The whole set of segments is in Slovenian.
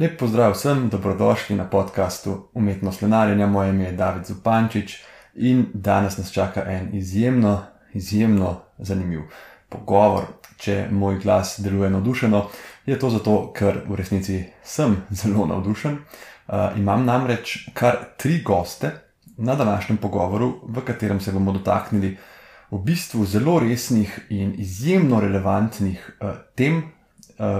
Lep pozdrav vsem, dobrodošli na podkastu Umetnost lenarjenja. Moje ime je David Zupančič in danes nas čaka en izjemno, izjemno zanimiv pogovor. Če moj glas deluje navdušeno, je to zato, ker v resnici sem zelo navdušen. Uh, imam namreč kar tri goste na današnjem pogovoru, v katerem se bomo dotaknili v bistvu zelo resnih in izjemno relevantnih uh, tem,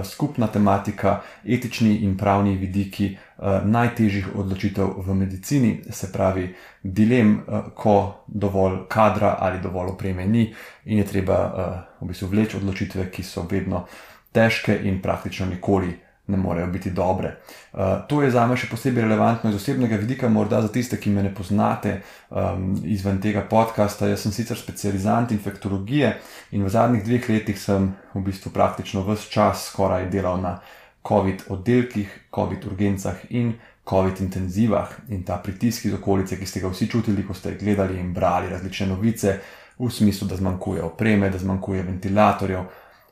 skupna tematika, etični in pravni vidiki uh, najtežjih odločitev v medicini, se pravi, dilem, uh, ko dovolj kadra ali dovolj opreme ni in je treba v bistvu vleči odločitve, ki so vedno težke in praktično nikoli ne morejo biti dobre. Uh, to je za me še posebej relevantno iz osebnega vidika, morda za tiste, ki me ne poznate um, izven tega podcasta. Jaz sem sicer specializant infektologije in v zadnjih dveh letih sem v bistvu praktično vse čas skoraj delal na COVID oddelkih, COVID urgencah in COVID intenzivah in ta pritisk iz okolice, ki ste ga vsi čutili, ko ste gledali in brali različne novice, v smislu, da zmanjkuje opreme, da zmanjkuje ventilatorjev,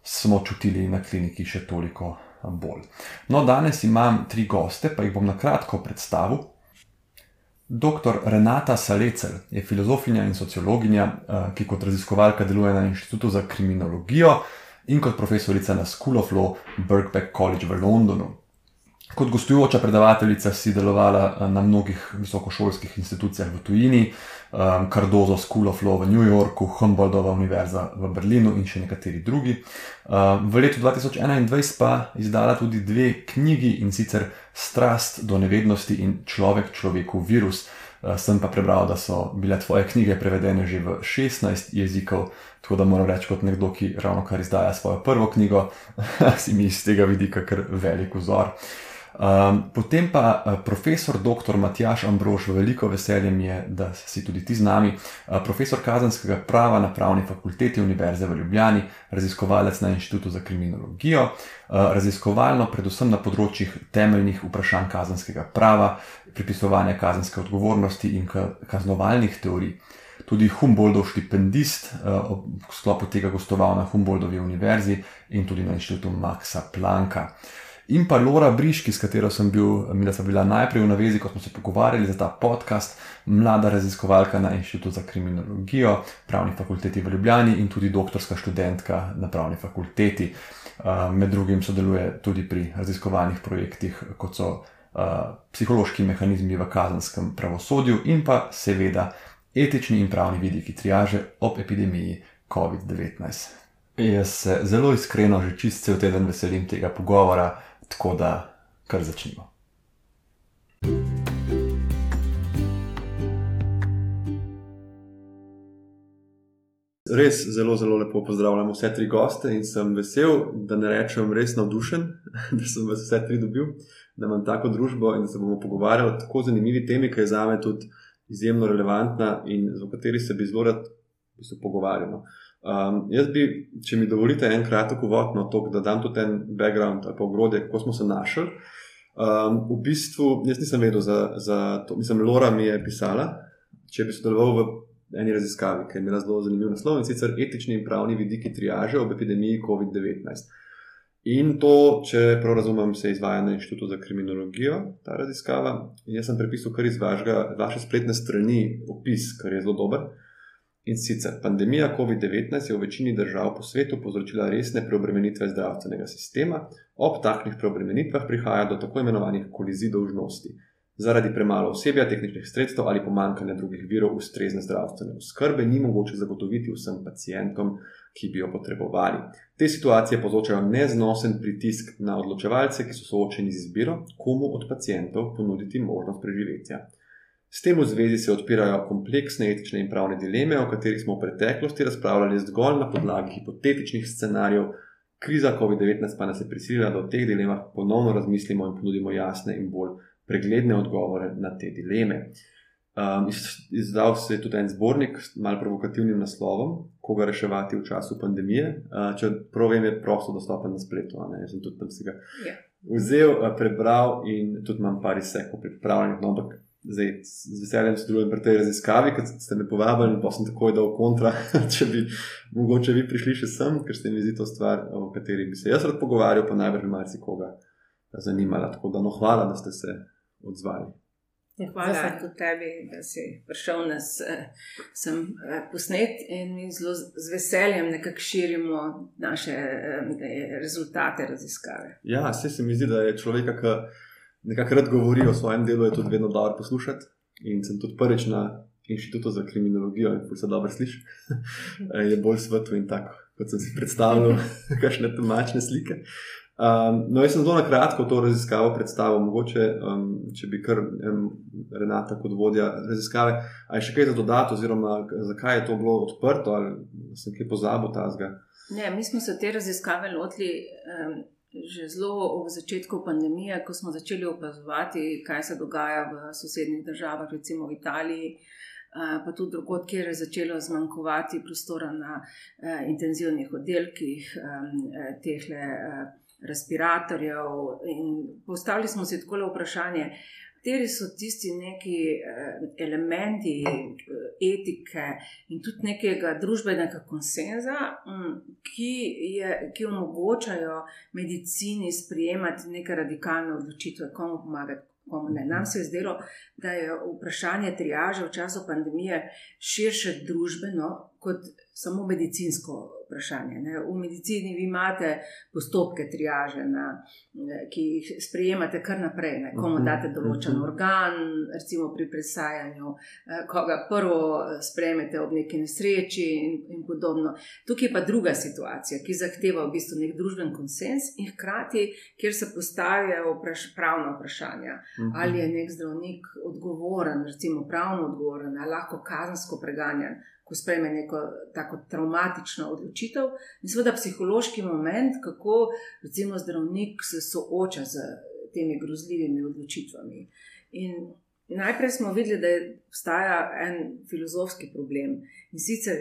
smo čutili na kliniki še toliko bolj. No, danes imam tri goste, pa jih bom na kratko predstavil. Dr. Renata Salecel je filozofinja in sociologinja, eh, ki kot raziskovalka deluje na Inštitutu za kriminologijo in kot profesorica na School of Law Birkbeck College v Londonu. Kot gostujoča predavateljica si delovala eh, na mnogih visokošolskih institucijah v tujini, um, Cardozo School of Law v New Yorku, Humboldtova univerza v Berlinu in še nekateri drugi. Um, v letu 2021 pa izdala tudi dve knjigi in sicer Strast do nevednosti in Človek človeku virus. Uh, sem pa prebral, da so bile tvoje knjige prevedene že v 16 jezikov, tako da moram reči, kot nekdo, ki ravno kar izdaja svojo prvo knjigo, si mi iz tega vidika kar velik vzor. Um, potem pa uh, profesor dr. Matjaš Ambrož, veliko veselje mi je, da si tudi ti z nami, uh, profesor kazanskega prava na pravni fakulteti Univerze v Ljubljani, raziskovalec na Inštitutu za kriminologijo, uh, raziskovalno predvsem na področjih temeljnih vprašanj kazanskega prava, pripisovanja kazanske odgovornosti in kaznovalnih teorij. Tudi Humboldtov štipendist, uh, v sklopu tega gostoval na Humboldtovi univerzi in tudi na Inštitutu Maxa Planka in pa Laura Briški, s katero sem bil, mi smo bila najprej v navezi, ko smo se pogovarjali za ta podcast, mlada raziskovalka na Inštitutu za kriminologijo, pravni fakulteti v Ljubljani in tudi doktorska študentka na pravni fakulteti. Med drugim sodeluje tudi pri raziskovalnih projektih, kot so psihološki mehanizmi v kazenskem pravosodju in pa seveda etični in pravni vidiki triaže ob epidemiji COVID-19. Jaz se zelo iskreno že čist cel teden veselim tega pogovora. Tako da, kar začnimo. Res zelo, zelo lepo pozdravljam vse tri goste in sem vesel, da ne rečem, res navdušen, da sem vas vse tri dobil, da imam tako družbo in da se bomo pogovarjali o tako zanimivi temi, ki je za me tudi izjemno relevantna in o kateri se bi zelo rad pogovarjal. Um, jaz bi, če mi dovolite, en kratek uvod na to, da dam tudi en background ali pa ogrodje, kako smo se našli. Um, v bistvu, jaz nisem vedel za, za to, mislim, Laura mi je pisala, če bi sodeloval v eni raziskavi, ki je imela zelo zanimiv naslov in sicer etični in pravni vidiki triaže ob epidemiji COVID-19. In to, če prav razumem, se izvaja na Inštitutu za kriminologijo, ta raziskava. In jaz sem prepisal kar iz vašega, vaše spletne strani opis, kar je zelo dober. In sicer pandemija COVID-19 je v večini držav po svetu povzročila resne preobremenitve zdravstvenega sistema, ob takšnih preobremenitvah prihaja do tako imenovanih kolizij dolžnosti. Zaradi premalo osebja, tehničnih sredstev ali pomankanja drugih virov ustrezne zdravstvene oskrbe ni mogoče zagotoviti vsem pacijentom, ki bi jo potrebovali. Te situacije povzročajo neznosen pritisk na odločevalce, ki so soočeni z izbiro, komu od pacijentov ponuditi možnost preživetja. S tem v zvezi se odpirajo kompleksne etične in pravne dileme, o katerih smo v preteklosti razpravljali zgolj na podlagi hipotetičnih scenarijev. Kriza COVID-19 pa nas je prisilila, da o teh dilemah ponovno razmislimo in ponudimo jasne in bolj pregledne odgovore na te dileme. Um, izdal se je tudi en zbornik s malce provokativnim naslovom, koga reševati v času pandemije. Uh, če prav vem, je prosto dostopen na spletu. Jaz sem tudi tam si ga yeah. Ja. vzel, uh, prebral in tudi imam par izsekov pripravljenih. No, ampak Zdaj, z veseljem sodelujem pri tej raziskavi, ker ste me povabili in pa sem takoj dal kontra, če bi mogoče vi prišli še sem, ker se mi zdi to stvar, o kateri bi se jaz rad pogovarjal, pa najbrž marsikoga zanimala. Tako da, no, hvala, da ste se odzvali. Ja, hvala tudi tebi, da si prišel nas eh, sem eh, posnet in mi zelo z veseljem nekako širimo naše eh, rezultate raziskave. Ja, vse se mi zdi, da je človek, ki nekako rad govori o svojem delu, je tudi vedno dobro poslušati. In sem tudi prvič na inštitutu za kriminologijo, in se dobro sliši, je bolj svetlo in tako, kot sem si predstavljal, kakšne temačne slike. Um, no, jaz sem zelo na kratko to raziskavo predstavil, mogoče, um, če bi kar um, Renata kot vodja raziskave. Ali še kaj za dodati, oziroma zakaj je to bilo odprto, ali sem kaj pozabil ta? Ne, mi smo se te raziskave lotili um, že zelo v začetku pandemije, ko smo začeli opazovati, kaj se dogaja v sosednjih državah, recimo v Italiji. Pa tudi drugot, kjer je začelo zmanjkovati prostora na eh, intenzivnih oddelkih, eh, tehle. Eh, respiratorjev. Postavili smo si tako vprašanje, kateri so tisti neki eh, elementi eh, etike in tudi nekega družbenega konsenza, mm, ki, je, ki omogočajo medicini sprejemati neke radikalne odločitve, komu pomagati. Nam se je zdelo, da je vprašanje triaže v času pandemije širše družbeno kot samo medicinsko vprašanje. Ne. V medicini vi imate postopke triaže, na, ki jih sprejemate kar naprej. Ne. Komu mhm, date določen mhm. organ, recimo pri presajanju, eh, koga prvo sprejmete ob neki nesreči in, in podobno. Tukaj je pa druga situacija, ki zahteva v bistvu nek družben konsens in hkrati, kjer se postavljajo vpraš, pravna vprašanja. Mhm. Ali je nek zdravnik odgovoren, recimo pravno odgovoren, ali lahko kazensko preganjan ko sprejme neko tako traumatično odločitev, in seveda psihološki moment, kako recimo zdravnik se sooča z temi grozljivimi odločitvami. In najprej smo videli, da obstaja en filozofski problem in sicer,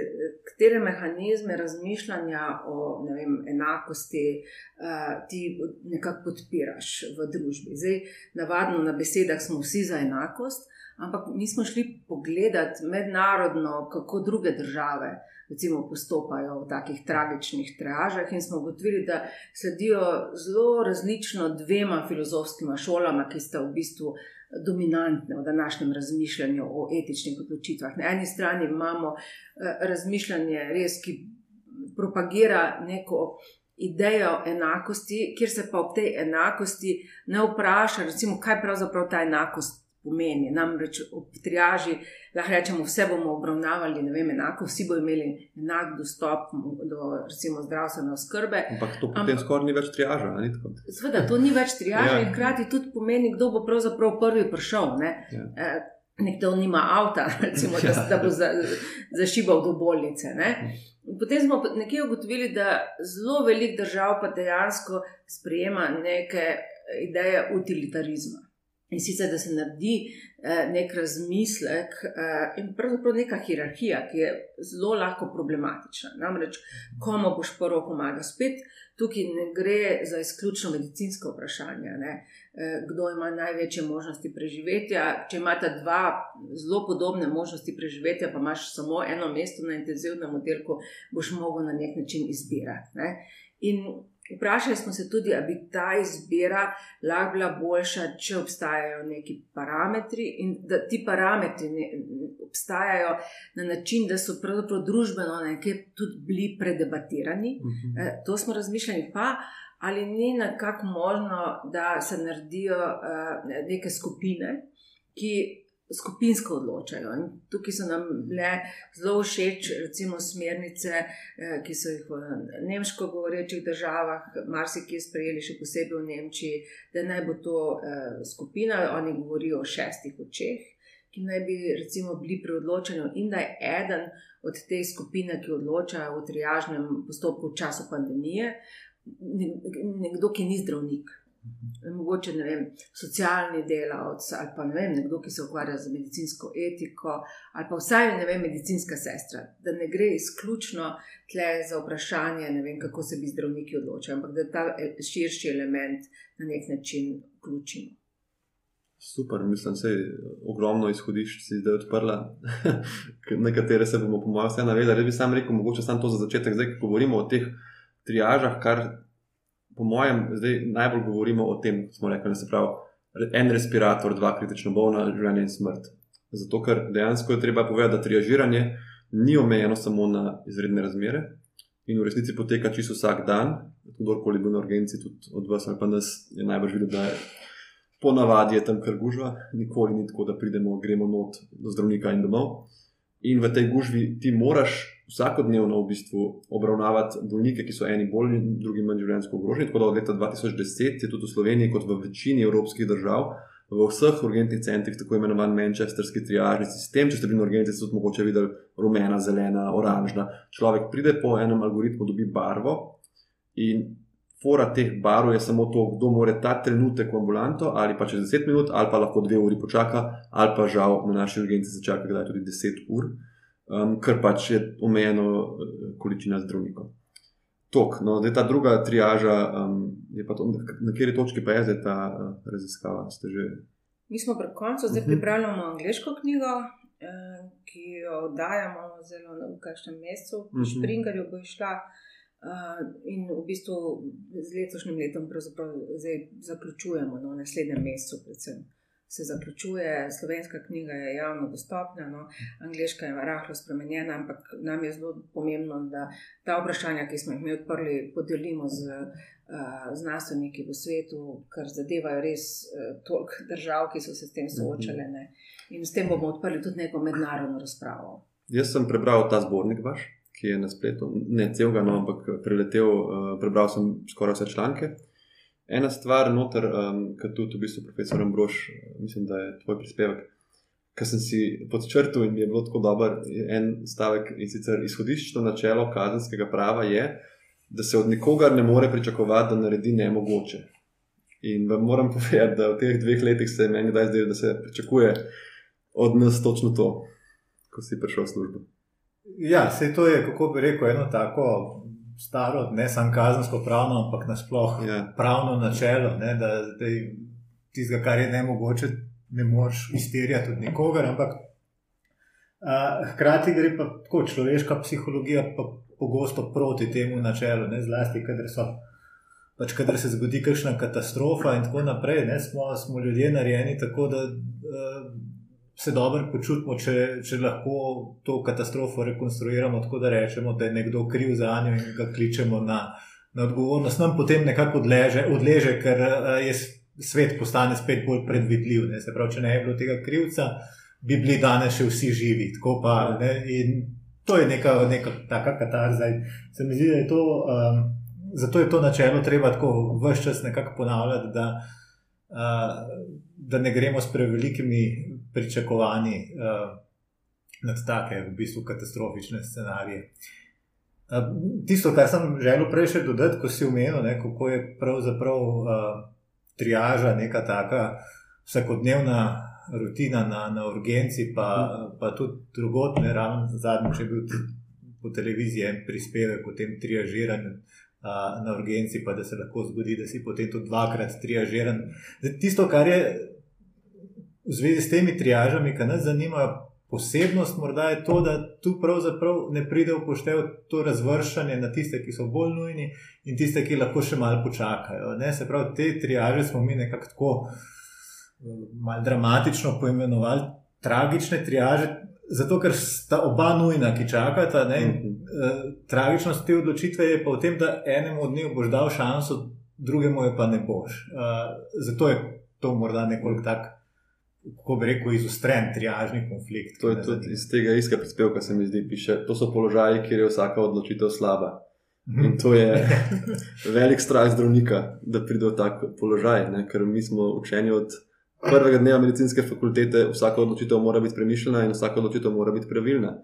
katere mehanizme razmišljanja o vem, enakosti uh, ti nekako podpiraš v družbi. Zdaj, navadno na besedah smo vsi za enakost. Ampak mi smo šli pogledati mednarodno, kako druge države recimo, postopajo v takih tragičnih triažah, in smo ugotovili, da sledijo zelo različno dvema filozofskima šolama, ki sta v bistvu dominantne v današnjem razmišljanju o etičnih odločitvah. Na eni strani imamo eh, razmišljanje, res, ki propagira neko. Idejo enakosti, kjer se pa ob tej enakosti ne vpraša, recimo, kaj pravzaprav ta enakost pomeni. Namreč ob triaži lahko rečemo, vse bomo obravnavali vem, enako, vsi bodo imeli enak dostop do recimo, zdravstvene oskrbe. Ampak to potem skoraj ni več triaža. Sveda, to ni več triaža ja. in hkrati tudi pomeni, kdo bo pravzaprav prvi prišel. Ne? Ja. Eh, nekdo nima avta, recimo, da, ja. da bo za, zašibal do bolnice. Ne? Potem smo nekje ugotovili, da zelo velik držav pa dejansko sprejema neke ideje utilitarizma. In sicer, da se naredi eh, nek razmislek eh, in pravzaprav neka hierarhija, ki je zelo lahko problematična. Namreč, komu boš prvo pomagal? Spet tukaj ne gre za izključno medicinsko vprašanje? Eh, kdo ima največje možnosti preživetja. Če imate dva zelo podobne možnosti preživetja, pa imaš samo eno mesto na intenzivnem oddelku, boš mogel na nek način izbirati. Ne? In Vprašali smo se tudi, ali bi ta izbira lahko bila boljša, če obstajajo neki parametri in da ti parametri ne, obstajajo na način, da so pravzaprav družbeno nekje tudi bili predebatirani. Uh. -huh. e, to smo razmišljali, pa ali ni nekako možno, da se naredijo uh, neke skupine, ki skupinsko odločajo. In tukaj so nam bile zelo všeč, recimo, smernice, eh, ki so jih v nemško govorečih državah, marsikaj sprejeli, še posebej v Nemčiji, da naj bo to eh, skupina, oni govorijo o šestih očeh. Ki naj bi recimo, bili pri odločanju, in da je eden od te skupine, ki odloča v triažnem postopku v času pandemije, nekdo, ki ni zdravnik, mogoče ne vem, socialni delavec ali pa ne vem, nekdo, ki se ukvarja z medicinsko etiko, ali pa vsaj ne vem, medicinska sestra. Da ne gre izključno tle za vprašanje, vem, kako se bi zdravniki odločili, ampak da ta e, širši element na nek način vključimo. Super, mislim, da je ogromno izhodišč, ki si zdaj odprla, na katere se bomo, po mojem, vse navedali. Jaz bi sam rekel, mogoče samo to za začetek, zdaj, ko govorimo o teh triažah, kar po mojem, zdaj najbolj govorimo o tem, kot smo rekli, da se pravi en respirator, dva kritično bolna, življenje in smrt. Zato, ker dejansko je treba povedati, da triažiranje ni omejeno samo na izredne razmere in v resnici poteka čisto vsak dan. Kdorkoli bo na urgenci, tudi od vas ali pa nas, je najbolj videti, da je po navadi tam kar gužva, nikoli ni tako, da pridemo, gremo not do zdravnika in domov. In v tej gužvi ti moraš vsakodnevno v bistvu obravnavati bolnike, ki so eni bolj, drugi manj življenjsko ogroženi. Tako da od leta 2010 je tudi v Sloveniji, kot v večini evropskih držav, v vseh urgentnih centrih tako imenovan manchesterski triažni sistem. Če ste bili na urgenci, ste tudi mogoče videli rumena, zelena, oranžna. Človek pride po enem algoritmu, dobi barvo in. Fora teh barov je samo to, kdo more ta trenutek v ambulanto, ali pa čez 10 minut, ali pa lahko dve uri počaka, ali pa žal na naši urgenci se čaka, da je tudi 10 ur. Um, ker pač je omejeno uh, količina zdravnikov. Tok, no, ta druga triaža, um, je to, na kateri točki pa je zdaj ta uh, raziskava? Že... Mi smo pri koncu, zdaj uh mhm. -huh. pripravljamo angliško knjigo, uh, ki jo oddajamo zelo na kažem mesecu, v uh -huh. Springerju bo išla. Uh, in v bistvu z letošnjim letom zaključujemo, no, naslednjem mesecu, predvsem se zaključuje, slovenska knjiga je javno dostopna, no, angliška je rahlo spremenjena, ampak nam je zelo pomembno, da ta vprašanja, ki smo jih mi odprli, podelimo z uh, znanstveniki v svetu, ker zadevajo res uh, toliko držav, ki so se s tem soočale. Ne, in s tem bomo odprli tudi neko mednarodno razpravo. Jaz sem prebral ta zbornik vaš. Ki je na spletu, ne celega, no, ampak preletel, uh, prebral sem skoraj vse članke. Ena stvar, noter, um, ki tudi v bistvu profesor Ambrož, mislim, da je tvoj prispevek, ki sem si podčrtil in je bilo tako dober, en stavek in sicer izhodiščno načelo kazenskega prava je, da se od nikogar ne more pričakovati, da naredi nemogoče. In vam moram povedati, da v teh dveh letih se meni zdaj zdi, da se pričakuje od nas točno to, ko si prišel v službo. Ja, se to je, kako bi rekel, eno tako staro, ne samo kazensko pravno, ampak nasplošno. Ja. pravno načelo, ne, da tistega, kar je ne mogoče, ne moreš izterjati od nikogar. Ampak a, hkrati gre pa tako človeška psihologija pa pogosto proti temu načelu, ne, zlasti, kadar so. Pač, kadar se zgodi kakšna katastrofa, in tako naprej, ne, smo, smo ljudje narejeni tako, da uh, se dobro počutimo, če, če lahko to katastrofo rekonstruiramo tako, da rečemo, da je nekdo kriv za njo in ga kličemo na, na odgovornost. Nam potem nekako odleže, odleže ker eh, je svet postane spet bolj predvidljiv. Ne? Se pravi, če ne bi bilo tega krivca, bi bili danes še vsi živi. Pa, to je neka, neka taka katarza. Se mi zdi, da je to. Um, Zato je to načelo treba tako vse čas nekako ponavljati, da, uh, da ne gremo s prevelikimi pričakovanji uh, nad take, v bistvu, katastrofične scenarije. Uh, tisto, kar sem želel prej še dodati, ko si umenil, ne, kako je pravzaprav uh, triaža neka taka vsakodnevna rutina na, na urgenci, pa, pa tudi drugotne, ravno zadnjič je bil po televiziji en prispevek o tem triažiranju. Na urgenci, pa da se lahko zgodi, da si potem tudi dvakrat triažiran. Tisto, kar je v zvezi s temi triažami, ki nas zanimajo, posebnost morda je to, da tu pravzaprav ne pride v poštev to razvrščanje na tiste, ki so bolj nujni in tiste, ki lahko še malo počakajo. Ne? Se pravi, te triaže smo mi nekako tako malo dramatično poimenovali, tragične triaže. Zato, ker sta oba nujna, ki čakata, ne, mm -hmm. tragičnost te odločitve je pa v tem, da enemu od njih boš dal šanso, drugemu je pa ne boš. Uh, zato je to morda nekoliko tako kako bi rekel, izostren triažni konflikt. To je tudi iz tega istega prispevka, se mi zdi, piše. To so položaji, kjer je vsaka odločitev slaba. Mhm. In to je velik strah zdravnika, da pride v tak položaj, ne? ker mi smo učeni od prvega dneva medicinske fakultete, vsaka odločitev mora biti premišljena in vsaka odločitev mora biti pravilna.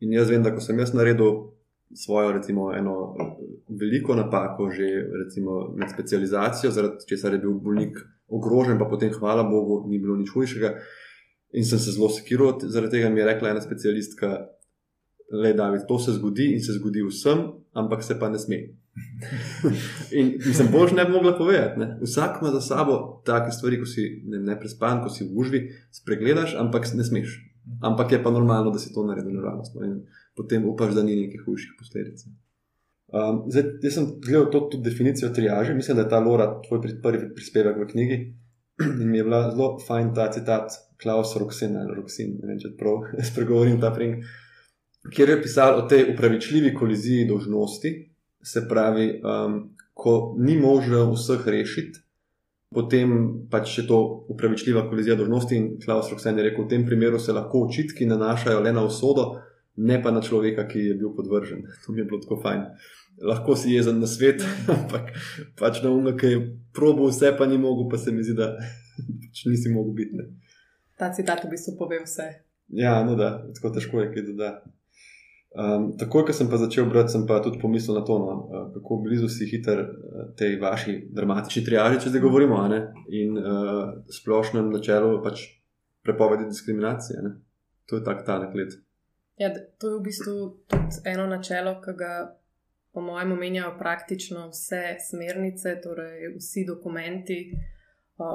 In jaz vem, da ko sem jaz naredil svojo, recimo, eno veliko napako, že recimo, med specializacijo, zaradi česar je bil bolnik ogrožen, pa potem, hvala Bogu, ni bilo nič hujšega. In sem se zelo sekiral, zaradi tega mi je rekla ena specialistka, le da to se zgodi in se zgodi vsem, ampak se pa ne sme. in sem bož ne bi mogla povedati. Ne? Vsak ima za sabo take stvari, ko si ne, ne prespan, ko si v gužvi, spregledaš, ampak ne smeš. Ampak je pa normalno, da si to naredi naravnost. No? In potem upaš, da ni nekih hujših posledic. Um, zdaj, jaz sem gledal to tudi definicijo triaže, mislim, da je ta Lora tvoj prvi prispevek v knjigi. In mi je bila zelo fajn ta citat Klaus Roxin ali Roxin, ne vem, če prav spregovorim ta pring, kjer je pisal o tej upravičljivi koliziji dožnosti, se pravi, um, ko ni možno vseh rešiti, potem pač je to upravičljiva kolizija dožnosti in Klaus Roxin je rekel, v tem primeru se lahko očitki nanašajo le na usodo, ne pa na človeka, ki je bil podvržen. To mi je bilo tako fajn lahko si jezen na svet, ampak pač na umno, ki je probo vse, pa ni mogel, pa se mi zdi, da pač nisi mogel biti. Ne. Ta citat v bistvu pove vse. Ja, no da, tako težko je kaj dodati. Um, takoj, ko sem pa začel brati, sem pa tudi pomislil na to, no, uh, kako blizu si hiter uh, tej vaši dramatični triaži, če zdaj govorimo, ne, in uh, splošnem načelu pač prepovedi diskriminacije. Ne. To je tak ta neklet. Ja, to je v bistvu tudi eno načelo, ki ga po mojem, omenjajo praktično vse smernice, torej vsi dokumenti,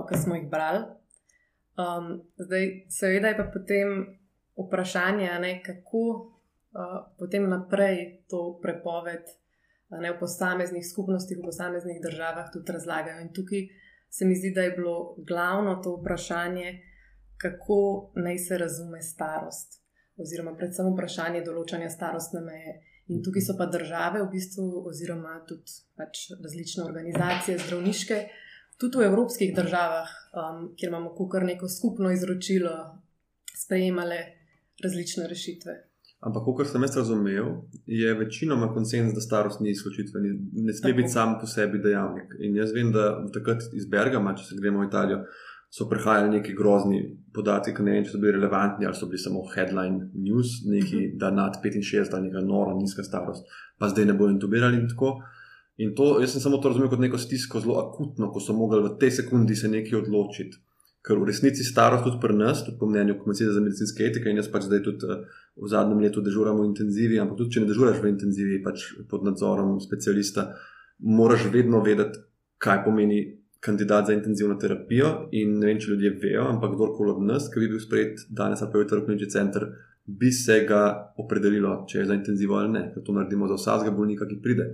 ki smo jih brali. Um, zdaj, seveda je pa potem vprašanje, ne, kako uh, potem naprej to prepoved ne, v posameznih skupnostih, v posameznih državah tudi razlagajo. In tukaj se mi zdi, da je bilo glavno to vprašanje, kako naj se razume starost, oziroma predvsem vprašanje določanja starostne meje. In tukaj so pa države, v bistvu, oziroma tudi pač različne organizacije, zdravniške, tudi v evropskih državah, um, kjer imamo kar neko skupno izročilo, sprejemale različne rešitve. Ampak, kot sem jaz razumel, je večinoma konsens, da starost ni izključitveni, ne sme biti sam po sebi dejavnik. In jaz vem, da takrat iz Bergama, če se gremo v Italijo, so prihajali neki grozni podatki, ki ne vem, če so bili relevantni ali so bili samo headline news, neki, mhm. da nad 65 ali neka nora, nizka starost, pa zdaj ne bodo intubirali in tako. In to, jaz sem samo to razumel kot neko stisko, zelo akutno, ko so mogli v tej sekundi se nekaj odločiti. Ker v resnici starost tudi pri nas, tudi po mnenju Komisije za medicinske etike, in jaz pač zdaj tudi eh, v zadnjem letu dežuram v intenzivi, ampak tudi če ne dežuraš v intenzivi, pač pod nadzorom specialista, moraš vedno vedeti, kaj pomeni kandidat za intenzivno terapijo. In ne vem, če ljudje vejo, ampak kdorkoli od nas, ki bi bil sprejet danes ali pa jutri v klinični center, bi se ga opredelilo, če je za intenzivo ali ne. Ker to naredimo za vsakega bolnika, ki pride.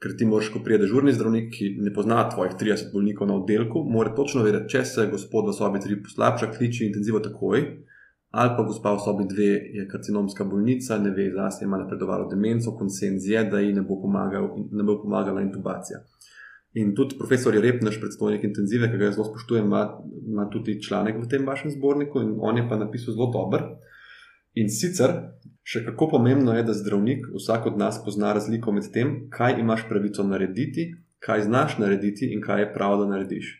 Ker ti moraš, ko pride dežurni zdravnik, ki ne pozna tvojih 30 bolnikov na oddelku, mora točno vedeti, če se gospod v sobi 3 poslabša, kliči intenzivo takoj, ali pa gospa v sobi 2 je karcinomska bolnica, ne ve, da se ima napredovalo demenco, konsens je, da ji ne bo, pomagal, ne bo pomagala intubacija. In tudi profesor Rep, naš predstojnik intenzive, ki ga zelo spoštujem, ima, ima tudi članek v tem vašem zborniku in on je pa napisal zelo dober. In sicer, še kako pomembno je, da zdravnik, vsak od nas pozna razliko med tem, kaj imaš pravico narediti, kaj znaš narediti in kaj je prav, da narediš.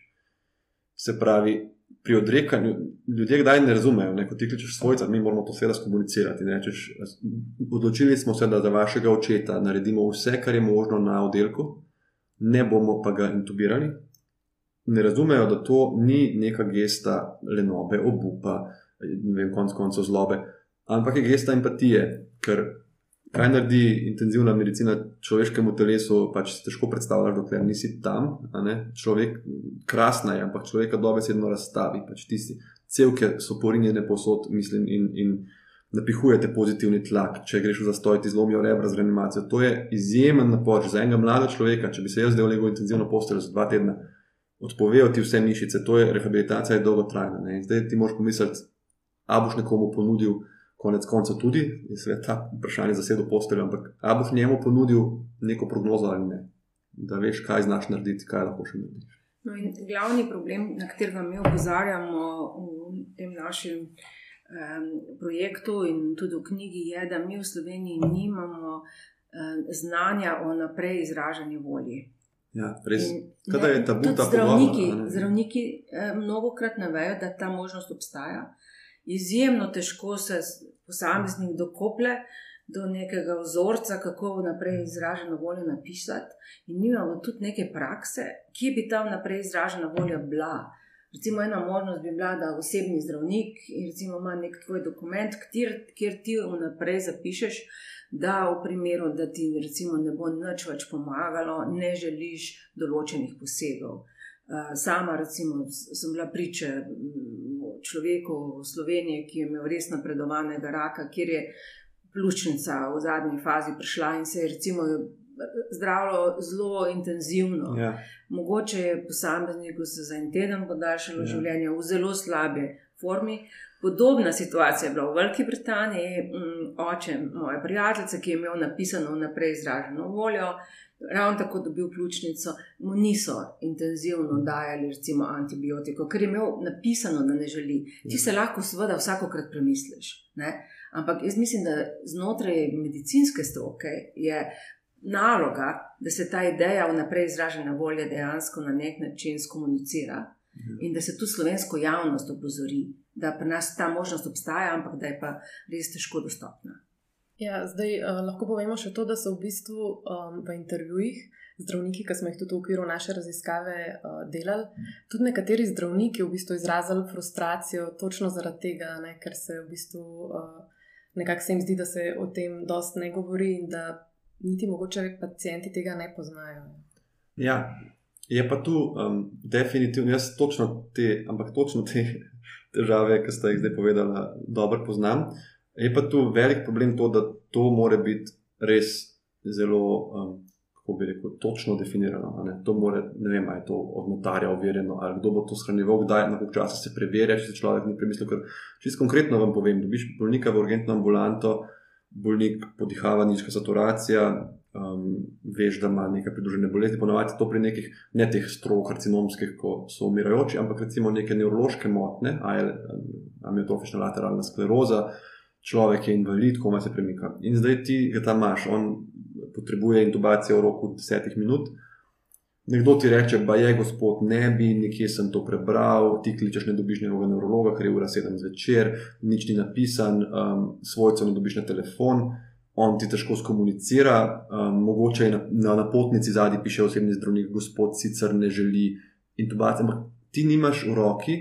Se pravi, pri odrekanju ljudje kdaj ne razumejo, ne, ko ti kličeš svojca, mi moramo to seveda skomunicirati. Rečeš, odločili smo se, da za vašega očeta naredimo vse, kar je možno na oddelku, ne bomo pa ga intubirali. Ne razumejo, da to ni neka gesta lenobe, obupa, ne vem, konc koncev zlobe, ampak je gesta empatije, ker kaj naredi intenzivna medicina človeškemu telesu, pač si težko predstavljaš, dokler nisi tam. Človek, krasna je, ampak človeka dobesedno razstavi, pač tisti. Celke so porinjene posod, mislim, in, in napihujete pozitivni tlak, če greš v zastoj, ti zlomijo rebra z reanimacijo. To je izjemen napor za enega mladega človeka. Če bi se jaz zdaj legel intenzivno posteljo za dva tedna, odpovejo ti vse mišice, to je rehabilitacija, je dolgotrajna. Ne? Zdaj ti moš pomisliti, a boš nekomu ponudil, konec konca tudi, je seveda ta vprašanje za sedem posteljo, ampak a boš njemu ponudil neko prognozo ali ne, da veš, kaj znaš narediti, kaj lahko še narediš. No glavni problem, na katerega mi opozarjamo v tem našem um, projektu in tudi v knjigi je, da mi v Sloveniji nimamo um, znanja o naprej izražanju volje. Ja, res. Kaj je ta buta? Zdravniki, zdravniki eh, mnogo krat ne vejo, da ta možnost obstaja. Izjemno težko se posameznik dokople do nekega vzorca, kako naprej izraženo voljo napisati, in nimamo tudi neke prakse, ki bi ta naprej izražena volja bila. Recimo, ena možnost bi bila, da osebni zdravnik recimo, ima nek tvoj dokument, kjer, kjer ti vnaprej zapišeš, da v primeru, da ti recimo, ne bo nič več pomagalo, ne želiš določenih posegov. Eh, sama, recimo, sem bila priča mm, človeku v Sloveniji, ki je imel res napredovanega raka, kjer je pljučnica v zadnji fazi prišla in se je recimo zdravilo zelo intenzivno. Ja. Mogoče je posamezniku se za en teden podaljšalo Ja. življenje v zelo slabi formi. Podobna situacija je bila v Veliki Britaniji. Mm, Oče moje prijateljice, ki je imel napisano vnaprej izraženo voljo, ravno tako dobil pljučnico, mu niso intenzivno dajali recimo antibiotiko, ker je imel napisano, da ne želi. Ti se lahko seveda vsakokrat premisliš. Ne? Ampak jaz mislim, da znotraj medicinske stroke je naloga, da se ta ideja vnaprej izražene volje dejansko na nek način skomunicira in da se tu slovensko javnost opozori, da pri nas ta možnost obstaja, ampak da je pa res težko dostopna. Ja, zdaj uh, lahko povemo še to, da so v bistvu um, v intervjujih zdravniki, ki smo jih tudi v okviru naše raziskave uh, delali, tudi nekateri zdravniki v bistvu izrazili frustracijo točno zaradi tega, ne, ker se v bistvu uh, nekako se jim zdi, da se o tem dost ne govori in da niti mogoče pacijenti tega ne poznajo. Ja, je pa tu um, definitivno, jaz točno te, ampak točno te težave, ki ste jih zdaj povedali, dobro poznam. Je pa tu velik problem to, da to more biti res zelo, um, kako bi rekel, točno definirano. Ne? To more, ne vem, ali je to od notarja overjeno, ali kdo bo to shranjeval, kdaj, na koliko časa se preverja, če se človek ni premislil. Ker čisto konkretno vam povem, dobiš bolnika v urgentno ambulanto, bolnik podihava, nizka saturacija, um, veš, da ima neke pridružene bolezni, ponovadi to pri nekih ne teh strogo karcinomskih, ko so umirajoči, ampak recimo neke nevrološke motnje, amiotrofična lateralna skleroza, človek je invalid, koma se premika. In zdaj ti ga tam imaš, on potrebuje intubacijo v roku desetih minut. Nekdo ti reče, pa je gospod, ne bi, nekje sem to prebral, ti kličeš, ne dobiš njegovega nevrologa, ker je ura sedem zvečer, nič ni napisan, um, svojcev ne dobiš na telefon, on ti težko skomunicira, um, mogoče je na, na napotnici zadnji piše osebni zdravnik, gospod sicer ne želi intubacije, ampak ti nimaš v roki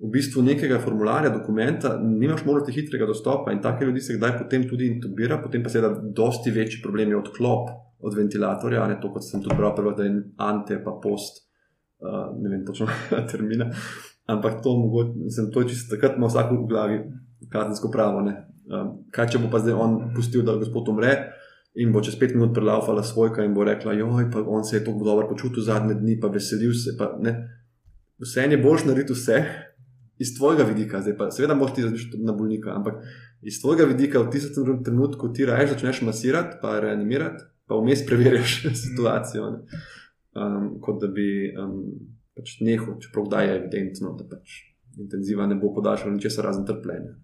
v bistvu nekega formularja, dokumenta, nimaš možnosti hitrega dostopa in take ljudi se kdaj potem tudi intubira, potem pa seveda dosti večji problem je odklop od ventilatorja, ne to, kot sem tudi bral, da je ante pa post, uh, ne vem točno termina, ampak to, mogoče, mislim, to je čisto takrat ima vsak v glavi kazensko pravo. Ne? Um, kaj če bo pa zdaj on pustil, da gospod umre in bo čez pet minut prelaufala svojka in bo rekla, joj, pa on se je tako dobro počutil zadnje dni, pa veselil se, pa ne. Vse je boš narediti vse, iz tvojega vidika, zdaj pa seveda moš ti razmišljati na bolnika, ampak iz tvojega vidika v tistem trenutku ti rajš začneš masirati, pa reanimirati, pa vmes preverjaš situacijo. Um, kot da bi um, pač nehal, čeprav da je evidentno, da pač intenziva ne bo podaljšala ničesar razen trpljenja.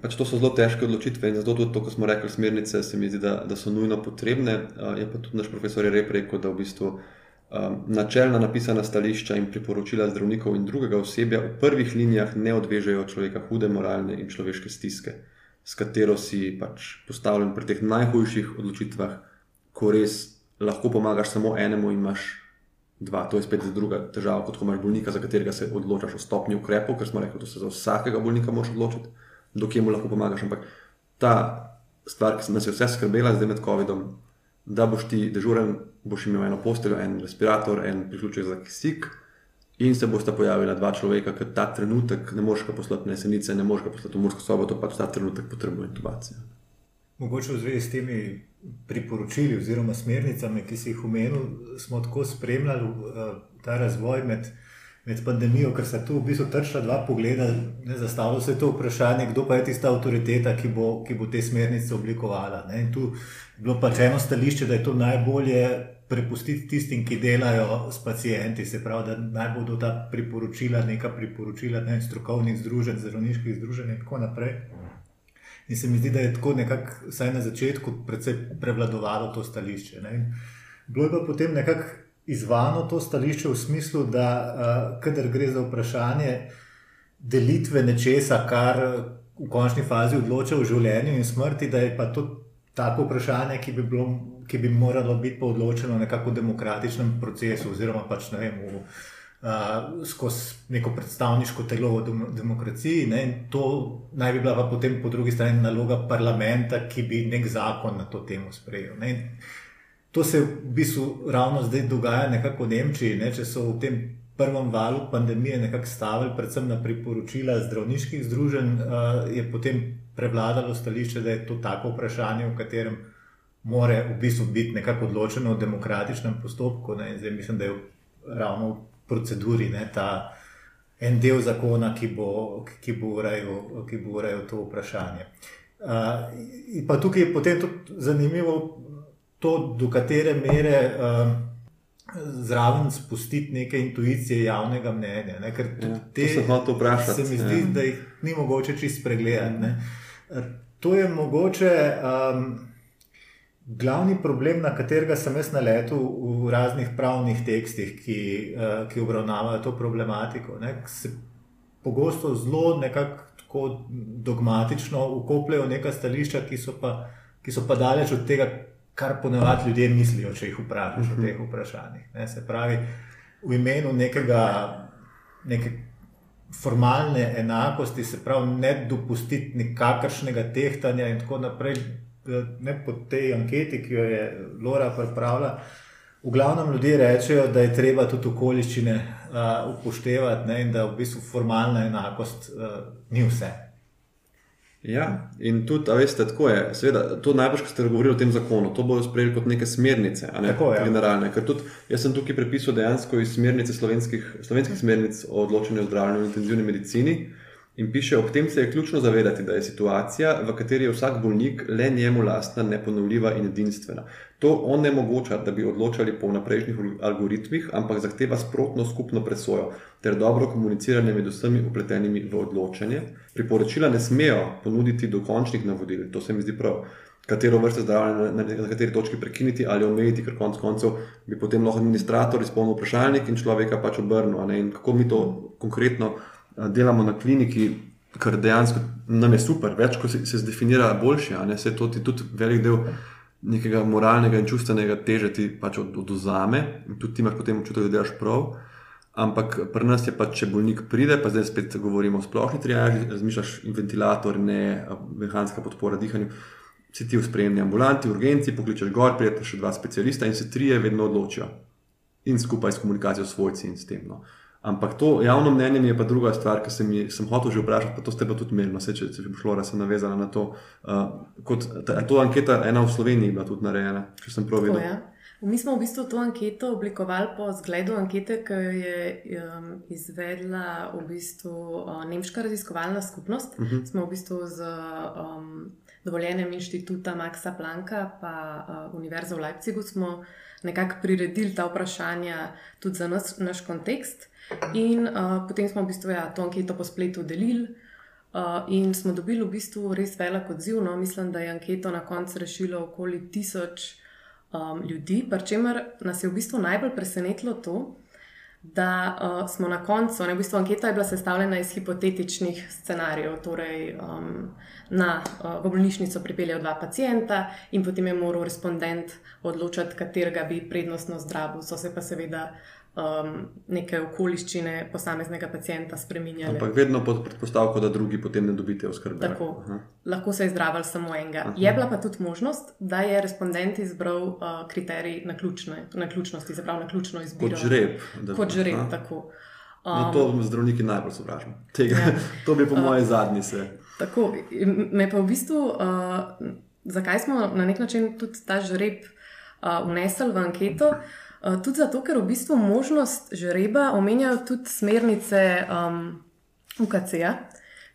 Pač to so zelo težke odločitve in zato tudi to, ko smo rekli, smernice se mi zdi, da, da so nujno potrebne. Uh, je pa tudi naš profesor Rep rekel, da v bistvu um, načelna napisana stališča in priporočila zdravnikov in drugega osebja v prvih linijah ne odvežejo človeka hude moralne in človeške stiske, s katero si pač postavljen pri teh najhujših odločitvah, ko res lahko pomagaš samo enemu in imaš dva. To je spet druga težava, kot ko imaš bolnika, za katerega se odločaš o stopni ukrepov, ker smo rekli, da se za vsakega bolnika moraš odločiti, do kje mu lahko pomagaš. Ampak ta stvar, ki nas je vse skrbela zdaj med COVID-om, da boš ti dežuren, boš imel eno posteljo, en respirator, en priključek za kisik. In se bosta pojavila dva človeka, ki ta trenutek ne moreš poslati na jesenice, ne moreš poslati v Mursko sobo, to pač ta trenutek potrebuje intubacijo. Mogoče v zvezi s temi priporočili oziroma smernicami, ki si jih omenil, smo tako spremljali uh, ta razvoj med, med pandemijo, ker se tu v bistvu trčila dva pogleda. Ne, zastavilo se je to vprašanje, kdo pa je tista avtoriteta, ki bo, ki bo te smernice oblikovala. Ne. In tu je bilo pač eno stališče, da je to najbolje prepustiti tistim, ki delajo s pacijenti, se pravi, da naj bodo ta priporočila, neka priporočila ne, strokovnih združenj, zdravniških združenj in tako naprej. In se mi zdi, da je tako nekako, vsaj na začetku, predvsej prevladovalo to stališče. Ne. Bilo je pa potem nekako izvano to stališče v smislu, da uh, kadar gre za vprašanje delitve nečesa, kar v končni fazi odloča o življenju in smrti, da je pa to tako vprašanje, ki bi, bilo, ki bi moralo biti pa odločeno nekako v demokratičnem procesu oziroma pač ne vem. V, Uh, skozi neko predstavniško telo v dem demokraciji, ne, to naj bi bila pa potem po drugi strani naloga parlamenta, ki bi nek zakon na to temo sprejel. Ne. To se v bistvu ravno zdaj dogaja nekako v Nemčiji, ne, če so v tem prvem valu pandemije nekako stavili predvsem na priporočila zdravniških združenj, je potem prevladalo stališče, da je to tako vprašanje, v katerem more v bistvu biti nekako odločeno v demokratičnem postopku. Ne? Zdaj mislim, da je ravno v proceduri ne, ta en del zakona, ki bo, ki bo, urejal, ki bo urejal to vprašanje. Uh, pa tukaj je potem tudi zanimivo to, do katere mere uh, zraven spustiti neke intuicije javnega mnenja. Ne? Ker Ja, te, to sem hotel vprašati, Se mi zdi, ja. da jih ni mogoče čist pregledati. ne. To je mogoče um, glavni problem, na katerega sem jaz naletel v raznih pravnih tekstih, ki, uh, ki obravnavajo to problematiko. Ne? Se pogosto zelo nekako tako dogmatično ukopljajo neka stališča, ki so, pa, ki so pa daleč od tega, kar ponavadi ljudje mislijo, če jih vprašaš o teh vprašanjih. Ne? Se pravi, v imenu nekega. Neke formalne enakosti, se pravi, ne dopustiti nikakršnega tehtanja, in tako naprej. Ne po tej anketi, ki jo je Laura pripravila. V glavnem ljudje rečejo, da je treba tudi okoliščine uh, upoštevati ne, in da v bistvu formalna enakost uh, ni vse. Ja, in tudi, a veste, tako je. Seveda, to najbolj, kar ste govorili o tem zakonu, to bodo sprejeli kot neke smernice, ne Tako, ja. generalne. Ker tudi jaz sem tukaj prepisal dejansko iz smernice slovenskih, slovenskih smernic o odločanju o zdravljenju in intenzivni medicini. In piše, ob tem se je ključno zavedati, da je situacija, v kateri je vsak bolnik le njemu lastna, neponovljiva in edinstvena. To onemogoča, da bi odločali po vnaprejšnjih algoritmih, ampak zahteva sprotno skupno presojo ter dobro komuniciranje med vsemi upletenimi v odločanje. Priporočila ne smejo ponuditi dokončnih navodil, to se mi zdi prav. Katero vrsto zdravljenja na, na, kateri točki prekiniti ali omejiti, ker konec koncev bi potem lahko administrator izpolnil vprašalnik in človeka pač obrnil. In kako mi to konkretno delamo na kliniki, kar dejansko nam je super, več kot se, se zdefinira boljše, a ne se to ti tudi velik del nekega moralnega in čustvenega teže ti pač od, oduzame in tudi ti imaš potem občutek, da delaš prav. Ampak pri nas je pa, če bolnik pride, pa zdaj spet govorimo o splošni triaži, razmišljaš in ventilator, ne mehanska podpora dihanju. Si ti v spremni ambulanti, urgenci, pokličeš gor, prijete še dva specialista in se trije vedno odločijo. In skupaj s komunikacijo s svojci in s tem. No. Ampak to javno mnenje je pa druga stvar, ki sem, sem hotel že vprašati, pa to ste pa tudi imeli, no, saj, če se bi šlo, sem navezala na to. Uh, kot, ta, to anketa ena v Sloveniji bila tudi narejena, če sem prav videl. ja. Mi smo v bistvu to anketo oblikovali po zgledu ankete, ki jo je um, izvedla v bistvu uh, Nemška raziskovalna skupnost. Uh -huh. Smo v bistvu z um, dovoljenjem inštituta Maxa Plancka pa uh, Univerze v Leipzigu smo nekako priredili ta vprašanja tudi za nas, naš kontekst. In uh, potem smo v bistvu ja, to anketo po spletu delili. Uh, in smo dobili v bistvu res velik odziv. No? Mislim, da je anketo na koncu rešilo okoli tisoč um, ljudi, pri čemer nas je v bistvu najbolj presenetilo to, da uh, smo na koncu, ne, v bistvu anketa je bila sestavljena iz hipotetičnih scenarijev. Torej, um, na, uh, v bolnišnico pripeljejo dva pacijenta in potem je moral respondent odločiti, katerega bi prednostno zdravil. So se pa seveda um, neke okoliščine posameznega pacijenta spremenjale. Ampak vedno pod predpostavko, da drugi potem ne dobite oskrbe. Tako. Aha. Lahko se je zdravil samo enega. Je bila pa tudi možnost, da je respondent izbral uh, kriterij naključne, naključnosti, se pravi naključno izbiro. Kot žreb. da- Kot žreb, aha. tako. No, to zdravniki najbolj sovražimo. Tega, Ja. to bi po mojem zadnji se. Tako, me pa v bistvu, uh, zakaj smo na nek način tudi ta žreb uh, vnesli v anketo? Uh, tudi zato, ker v bistvu možnost žreba omenjajo tudi smernice um, UKC-ja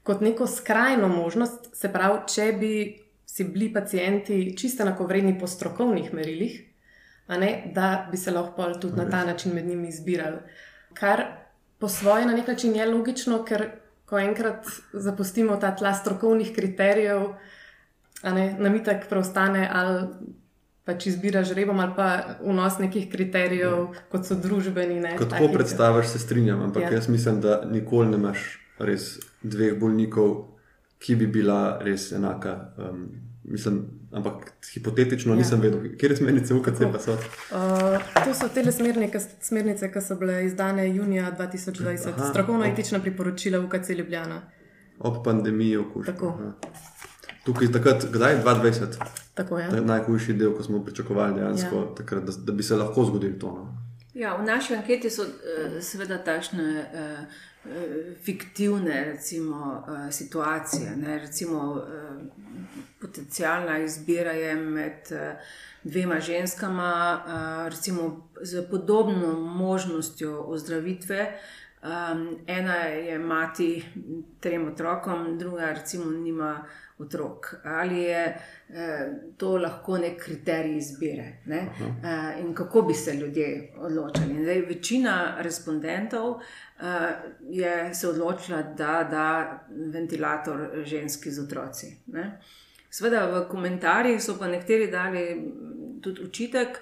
kot neko skrajno možnost, se pravi, če bi si bili pacijenti čisto enakovredni po strokovnih merilih, a ne, da bi se lahko tudi na ta način med njimi izbirali. Kar po svoje na nek način je logično, ker ko enkrat zapustimo ta tla strokovnih kriterijev, ne, nam itak preostane ali pač izbira žrebom ali pa vnos nekih kriterijev, kot so družbeni. Ne, Ko taki, tako predstaviš, se strinjam, ampak Ja. ja. jaz mislim, da nikoli ne imaš res dveh bolnikov, ki bi bila res enaka. Um, mislim, ampak hipotetično Ja. ja. nisem vedel, kje smernice UKC pa so. Uh, to so te smernice, smernice, ki so bile izdane junija 2020, Aha. strokovno-etična priporočila UKC Ljubljana. Ob pandemiji okužb. Tako. Aha. Tukaj, takrat, kdaj je 2020, Tako je. to je najhujši del, ko smo pričakovali dejansko, Ja. takrat, da, da bi se lahko zgodilo to. No. Ja, v naši anketi so eh, seveda takšne eh, fiktivne recimo, situacije. Ne? Recimo, potencijalna izbira je med dvema ženskama, recimo z podobno možnostjo ozdravitve. Ena je mati trem otrokom, druga recimo nima otrok. Ali je eh, to lahko nek kriterij izbire ne? eh, in kako bi se ljudje odločili. Zdaj, večina respondentov eh, je se odločila, da da ventilator ženski z otroci. Ne? Sveda v komentarjih so pa nekateri dali tudi učitek,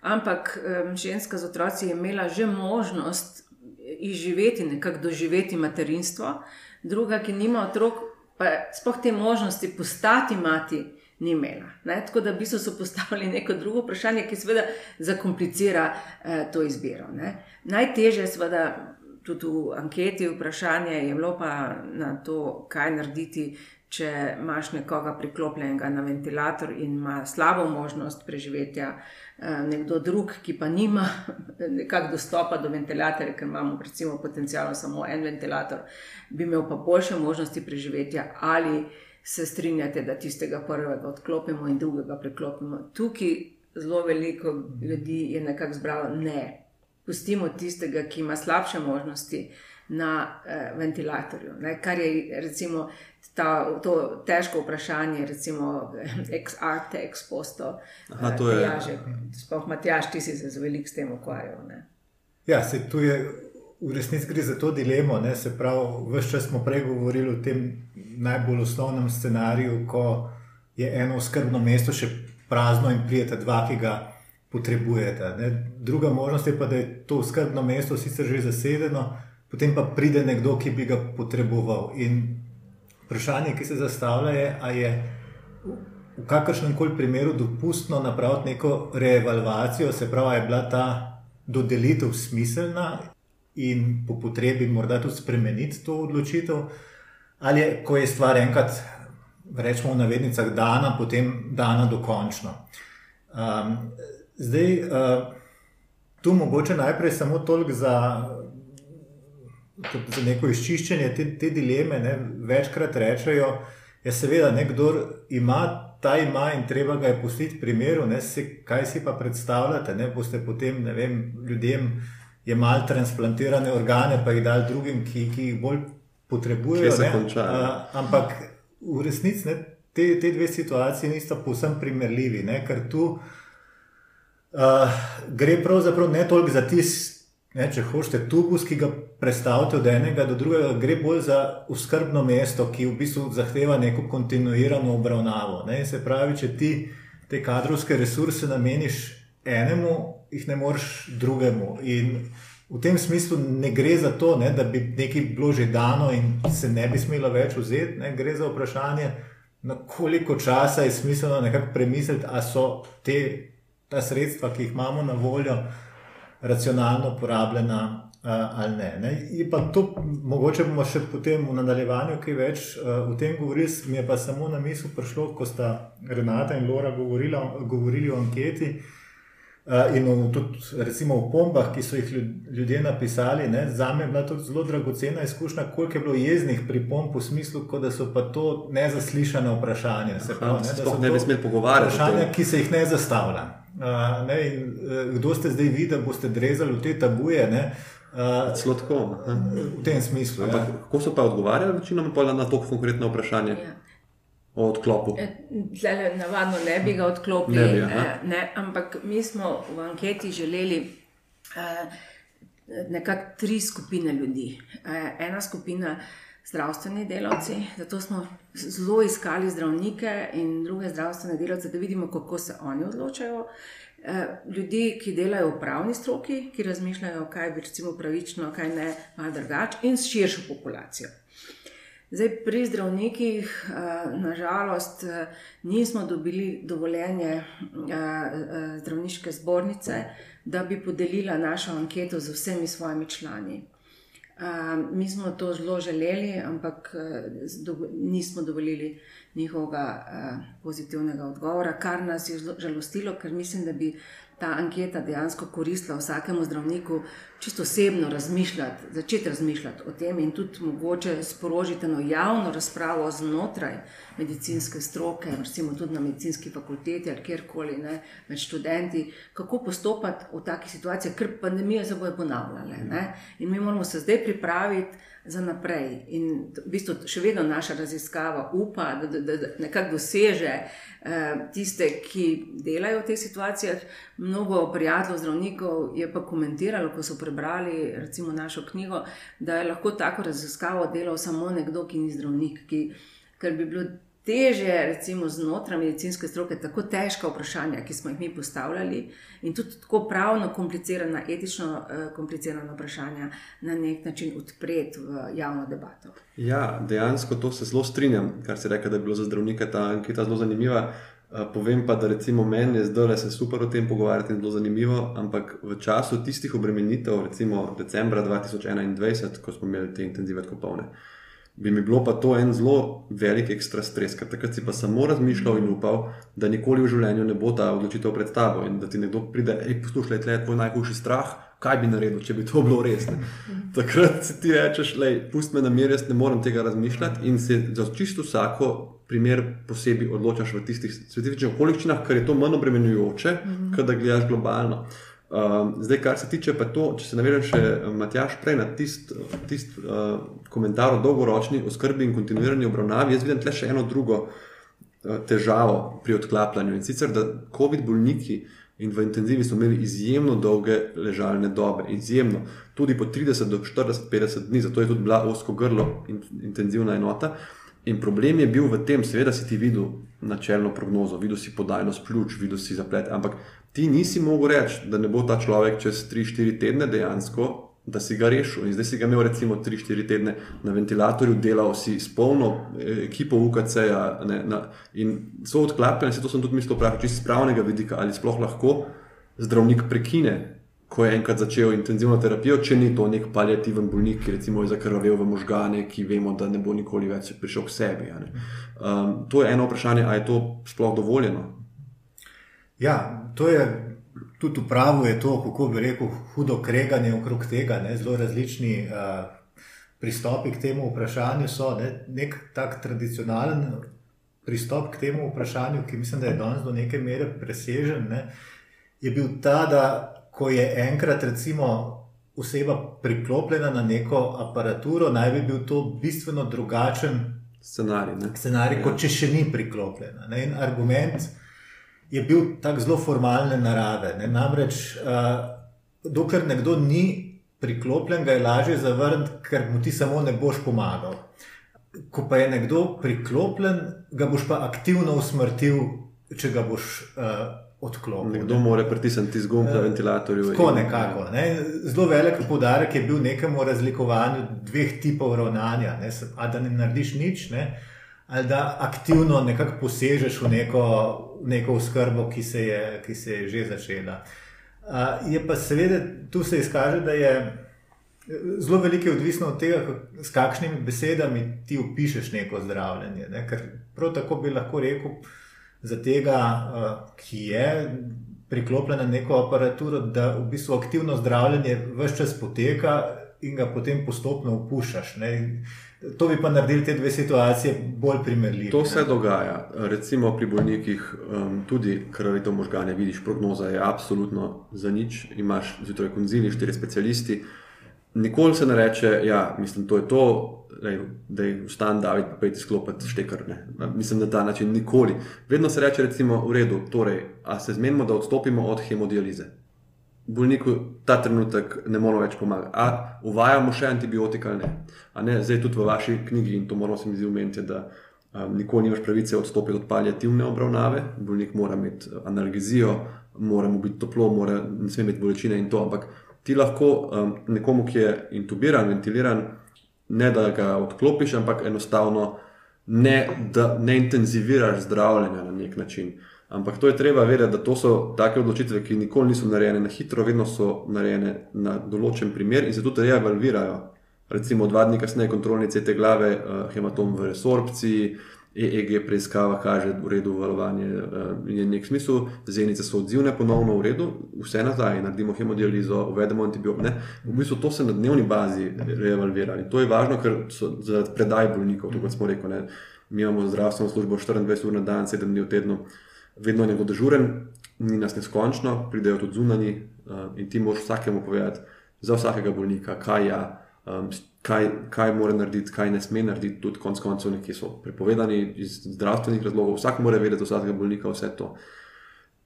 ampak eh, ženska z otroci je imela že možnost izživeti, nekako doživeti materinstvo, druga, ki nima otrok, pa sploh te možnosti postati mati. Ni imela. Ne? Tako da bi so postavili neko drugo vprašanje, ki seveda zakomplicira eh, to izbiro. Ne? Najtežje, seveda, tudi v anketi, vprašanje je bilo pa na to, kaj narediti, če imaš nekoga priklopljenega na ventilator in ima slabo možnost preživetja, eh, nekdo drug, ki pa nima nekakšnega dostopa do ventilatorja, ker imamo recimo potencijalno samo en ventilator, bi imel pa boljše možnosti preživetja ali se strinjate, da tistega prvega odklopimo in drugega preklopimo. Tukaj zelo veliko ljudi je nekako zbralo ne. Pustimo tistega, ki ima slabše možnosti na eh, ventilatorju. Ne? Kar je recimo ta, to težko vprašanje, recimo ex arte, ex posto. Aha, to je. Sploh Matjaš, ti si se z velik s tem ukvarjal. Ne? Ja, se tu je. V resnici gre za to dilemo. Ne? Se pravi, vse čas smo prej govorili o tem najbolj osnovnem scenariju, ko je eno skrbno mesto še prazno in prijete dva, ki ga potrebujete. Ne? Druga možnost je pa, da je to skrbno mesto sicer že zasedeno, potem pa pride nekdo, ki bi ga potreboval. In vprašanje, ki se zastavlja, je, ali je v kakršnem koli primeru dopustno napraviti neko reevalvacijo, se pravi, je bila ta dodelitev smiselna in po potrebi morda tudi spremeniti to odločitev, ali je, ko je stvar enkrat, rečemo v navednicah, dana, potem dana dokončno. Um, zdaj, uh, tu mogoče najprej samo toliko za za neko izčiščenje te, te dileme, ne, večkrat rečejo, da ja, seveda nekdo ima ta ima in treba ga je pustiti primeru, ne, se, kaj si pa predstavljate, ne boste potem ne vem, ljudem jemali transplantirane organe, pa jih dali drugim, ki, ki jih bolj potrebujejo. Ne, a, ampak v resnici ne, te, te dve situacije nista povsem primerljivi, ne, ker tu. Uh, gre pravzaprav ne toliko za tisti Ne, če hočete tubus, ki ga predstavite od enega do drugega, gre bolj za uskrbno mesto, ki v bistvu zahteva neko kontinuirano obravnavo. Ne. Se pravi, če ti te kadrovske resurse nameniš enemu, jih ne moreš drugemu. In v tem smislu ne gre za to, ne, da bi nekaj bilo že dano in se ne bi smelo več vzeti. Ne. Gre za vprašanje, na koliko časa je smiselno nekako premisliti, ali so te, ta sredstva, ki jih imamo na voljo racionalno porabljena uh, ali ne. ne. Je pa to, mogoče bomo še potem v nadaljevanju kaj več uh, o tem govorili, mi je pa samo na misel prišlo, ko sta Renata in Lora govorila, govorili o anketi. Uh, in tudi, recimo, v pombah, ki so jih ljudje napisali, ne, za me je bila to zelo dragocena izkušnja, koliko je bilo jeznih pripomb, v smislu, da so pa to nezaslišane vprašanja. Se pravi, ne, da se ne bi smeli pogovarjati. Vprašanja, ki se jih ne zastavlja. Uh, ne, in, uh, kdo ste zdaj videli, da boste drezali v te tabuje? Uh, Slotko. V tem smislu. Ampak, ja. Kako so pa odgovarjali večinoma na to konkretno vprašanje? Ja. O odklopu. E, navadno ne bi ga odklopili, ne bi, ne, ne, ampak mi smo v anketi želeli uh, nekako tri skupine ljudi. Uh, ena skupina zdravstveni delavci, zato smo zelo iskali zdravnike in druge zdravstvene delavce, da vidimo, kako se oni odločajo. Ljudi, ki delajo v pravni stroki, ki razmišljajo, kaj bi recimo pravično, kaj ne, malo drugače, in širšo populacijo. Zdaj, pri zdravnikih, eh, nažalost, eh, nismo dobili dovoljenje zdravniške zbornice, da bi podelila našo anketo z vsemi svojimi člani. Mi smo to zelo želeli, ampak nismo dovolili njihovega pozitivnega odgovora, kar nas je žalostilo, ker mislim, da bi ta anketa dejansko koristila vsakemu zdravniku, čisto osebno razmišljati, začeti razmišljati o tem in tudi mogoče sprožiti eno javno razpravo znotraj medicinske stroke, recimo tudi na medicinski fakulteti ali kjerkoli ne, med študenti, kako postopati v takih situacijah, ker pandemije se bojo ponavljale. Ne? In mi moramo se zdaj pripraviti za naprej. In v bistvu še vedno naša raziskava upa, da, da, da, nekako doseže eh, tiste, ki delajo v teh situacijah. Mnogo prijateljev, zdravnikov je pa komentiralo, ko so prebrali recimo našo knjigo, da je lahko tako raziskavo delal samo nekdo, ki ni zdravnik. Ki, ker bi bilo teže, recimo znotraj medicinske stroke, tako težka vprašanja, ki smo jih mi postavljali, in tudi tako pravno komplicirana, etično eh, komplicirana vprašanja, na nek način odpreti v javno debato. Ja, dejansko to se zelo strinjam, kar si rekel, da je bilo za zdravnike ta anketa zelo zanimiva. Eh, povem pa, da recimo meni je zdaj le se super o tem pogovarjati in zelo zanimivo, ampak v času tistih obremenitev, recimo decembra 2021, ko smo imeli te intenzive tako polne bi mi bilo pa to en zelo velik ekstra stres, ker takrat si pa samo razmišljal in upal, da nikoli v življenju ne bo ta odločitev pred tabo in da ti nekdo pride, hej, poslušaj, tle je tvoj najhujši strah, kaj bi naredil, če bi to bilo res. Ne? Takrat si ti rečeš, hej, pusti me na mir, jaz ne morem tega razmišljati in se za čisto vsako. Primer posebej odločaš v tistih specifičnih okoliščinah, ker je to manj obremenjujoče, mm -hmm. kot da gledaš globalno. Uh, zdaj, kar se tiče pa to, če se navežem še eh, Matjaš prej na tisti tist, uh, komentar o dolgoročni oskrbi in kontinuirani obravnavi, jaz vidim tle še eno drugo uh, težavo pri odklapljanju. In sicer, da COVID bolniki in v intenzivi so imeli izjemno dolge ležalne dobe, izjemno, tudi po 30 do 40, 50 dni, zato je tudi bila osko grlo in intenzivna enota. In problem je bil v tem, seveda si ti videl načelno prognozo, videl si podajnost pljuč, videl si zaplet, ampak ti nisi mogel reči, da ne bo ta človek čez 3-4 tedne dejansko, da si ga rešil. In zdaj si ga imel recimo 3-4 tedne na ventilatorju, delal si s polno eh, ekipo UKC-ja in so odklapljali, se to sem tudi mislil pravi, čisto iz pravnega vidika, ali sploh lahko zdravnik prekine. Ko je enkrat začel intenzivno terapijo, če ni to nek paliativen bolnik, ki recimo je zakrvavel v možgane, ki vemo, da ne bo nikoli več prišel k sebi. Um, to je eno vprašanje, ali je to sploh dovoljeno. Ja, to je tudi v pravu, je to, kako bi rekel, hudo kreganje okrog tega. Ne, zelo različni uh, pristopi k temu vprašanju so. Ne, nek tak tradicionalen pristop k temu vprašanju, ki mislim, da je danes do neke mere presežen, ne, je bil ta, da ko je enkrat recimo oseba priklopljena na neko aparaturo, naj bi bil to bistveno drugačen scenarij, scenarij ja. kot če še ni priklopljena. Ne, in argument je bil tako zelo formalne narave. Ne? Namreč, uh, dokler nekdo ni priklopljen, ga je lažje zavrniti, ker mu ti samo ne boš pomagal. Ko pa je nekdo priklopljen, ga boš pa aktivno usmrtil, če ga boš uh, odklopil. Nekdo ne? mora pritisniti zgolj na ventilatorju. Tako nekako. Ne? Zelo velik poudarek je bil nekemu razlikovanju dveh tipov ravnanja. Ne? A da ne narediš nič. Ne? ali da aktivno nekako posežeš v neko, neko skrbo, ki, ki se je že začela. Je pa seveda tu se izkaže, da je zelo veliko odvisno od tega, s kakšnimi besedami ti opišuješ neko zdravljenje. Ne? Ker prav tako bi lahko rekel za tega, ki je priklopljen na neko aparaturo, da v bistvu aktivno zdravljenje vse čas poteka in ga potem postopno opuščaš. To bi pa naredili te dve situacije bolj primerljive. To se dogaja, recimo pri bolnikih, um, tudi krvavito možgane, vidiš, prognoza je absolutno za nič. Imáš zjutraj konzili, štiri specialisti. Nikoli se ne reče, ja, mislim, to je to, da je vstan David, pa pojdi sklopiti štekrne. Mislim, na ta način nikoli. Vedno se reče, recimo, v redu, torej, a se zmenimo, da odstopimo od hemodialize bolniku ta trenutek ne moremo več pomagati. A uvajamo še antibiotik ali ne? ne? Zdaj tudi v vaši knjigi in to moramo se mi zdi umeniti, da um, nikoli nimaš pravice odstopiti od palijativne obravnave. Bolnik mora imeti uh, analgezijo, mora mu biti toplo, mora, ne sme imeti bolečine in to. Ampak ti lahko um, nekomu, ki je intubiran, ventiliran, ne da ga odklopiš, ampak enostavno ne, da ne intenziviraš zdravljenja na nek način. Ampak to je treba vedeti, da to so take odločitve, ki nikoli niso narejene na hitro, vedno so narejene na določen primer in se tudi reavalvirajo. Recimo dva dni kasneje kontrolni CT glave, uh, hematom v resorpciji, EEG preiskava kaže v redu valovanje in je nek smisel, zenice so odzivne ponovno v redu, vse nazaj, naredimo hemodializo, uvedemo antibiotike. V bistvu to se na dnevni bazi revalvira in to je važno, ker so zaradi predaj bolnikov, kot smo rekli, mi imamo zdravstveno službo 24 ur na dan, 7 dni v tednu, vedno je nekdo dežuren, ni nas neskončno, pridejo tudi zunani in ti moraš vsakemu povedati, za vsakega bolnika, kaj. Ja, um, kaj, kaj mora narediti, kaj ne sme narediti, tudi konec koncev, ki so prepovedani iz zdravstvenih razlogov. Vsak mora vedeti, vsakega bolnika, vse to.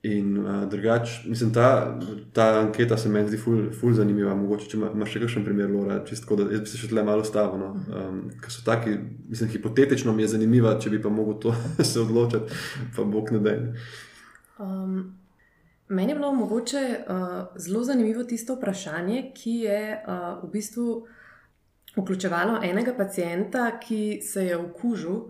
In uh, drugače, mislim, ta, ta anketa se meni zdi ful, ful zanimiva. Mogoče, če imaš še kakšen primer, Laura, čistko, da jaz bi se še tle malo stavil. No? Um, ker so taki, mislim, hipotetično mi je zanimiva, če bi pa mogel to se odločiti, pa bog ne da. Um, meni je bilo mogoče uh, zelo zanimivo tisto vprašanje, ki je uh, v bistvu vključevalo enega pacijenta, ki se je okužil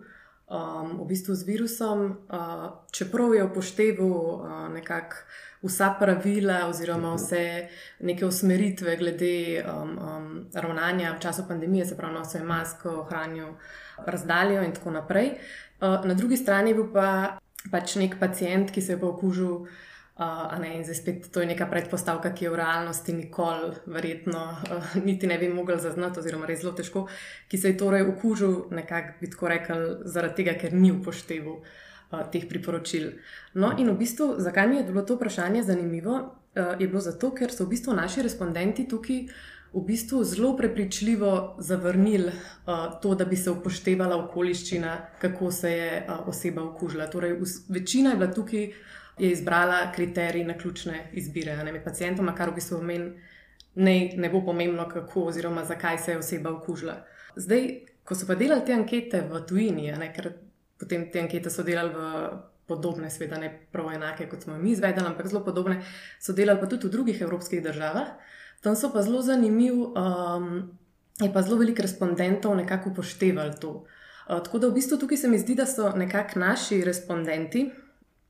um, v bistvu z virusom, uh, čeprav je upošteval uh, nekako vsa pravila oziroma vse neke usmeritve glede um, um, ravnanja v času pandemije, se pravi, nosil je masko, ohranil razdaljo in tako naprej. Uh, na drugi strani je bil pa pač nek pacijent, ki se je pa okužil. Uh, ne, in zdaj spet to je neka predpostavka, ki je v realnosti nikoli, verjetno, uh, niti ne bi mogel zaznati, oziroma res zelo težko, ki se je torej okužil, nekako bi tako rekel, zaradi tega, ker ni upošteval uh, teh priporočil. No, in v bistvu, zakaj mi je bilo to vprašanje zanimivo, uh, je bilo zato, ker so v bistvu naši respondenti tukaj v bistvu zelo prepričljivo zavrnili uh, to, da bi se upoštevala okoliščina, kako se je uh, oseba okužila. Torej, večina je bila tukaj je izbrala kriterij na ključne izbire ne, med pacijentoma, kar v bistvu meni ne, ne bo pomembno, kako oziroma zakaj se je oseba okužila. Zdaj, ko so pa delali te ankete v tujini, ne, ker potem te ankete so delali v podobne, seveda ne prav enake, kot smo mi izvedeli, ampak zelo podobne, so delali pa tudi v drugih evropskih državah. Tam so pa zelo zanimivi, um, je pa zelo veliko respondentov nekako upoštevali to. Uh, tako da v bistvu tukaj se mi zdi, da so nekako naši respondenti,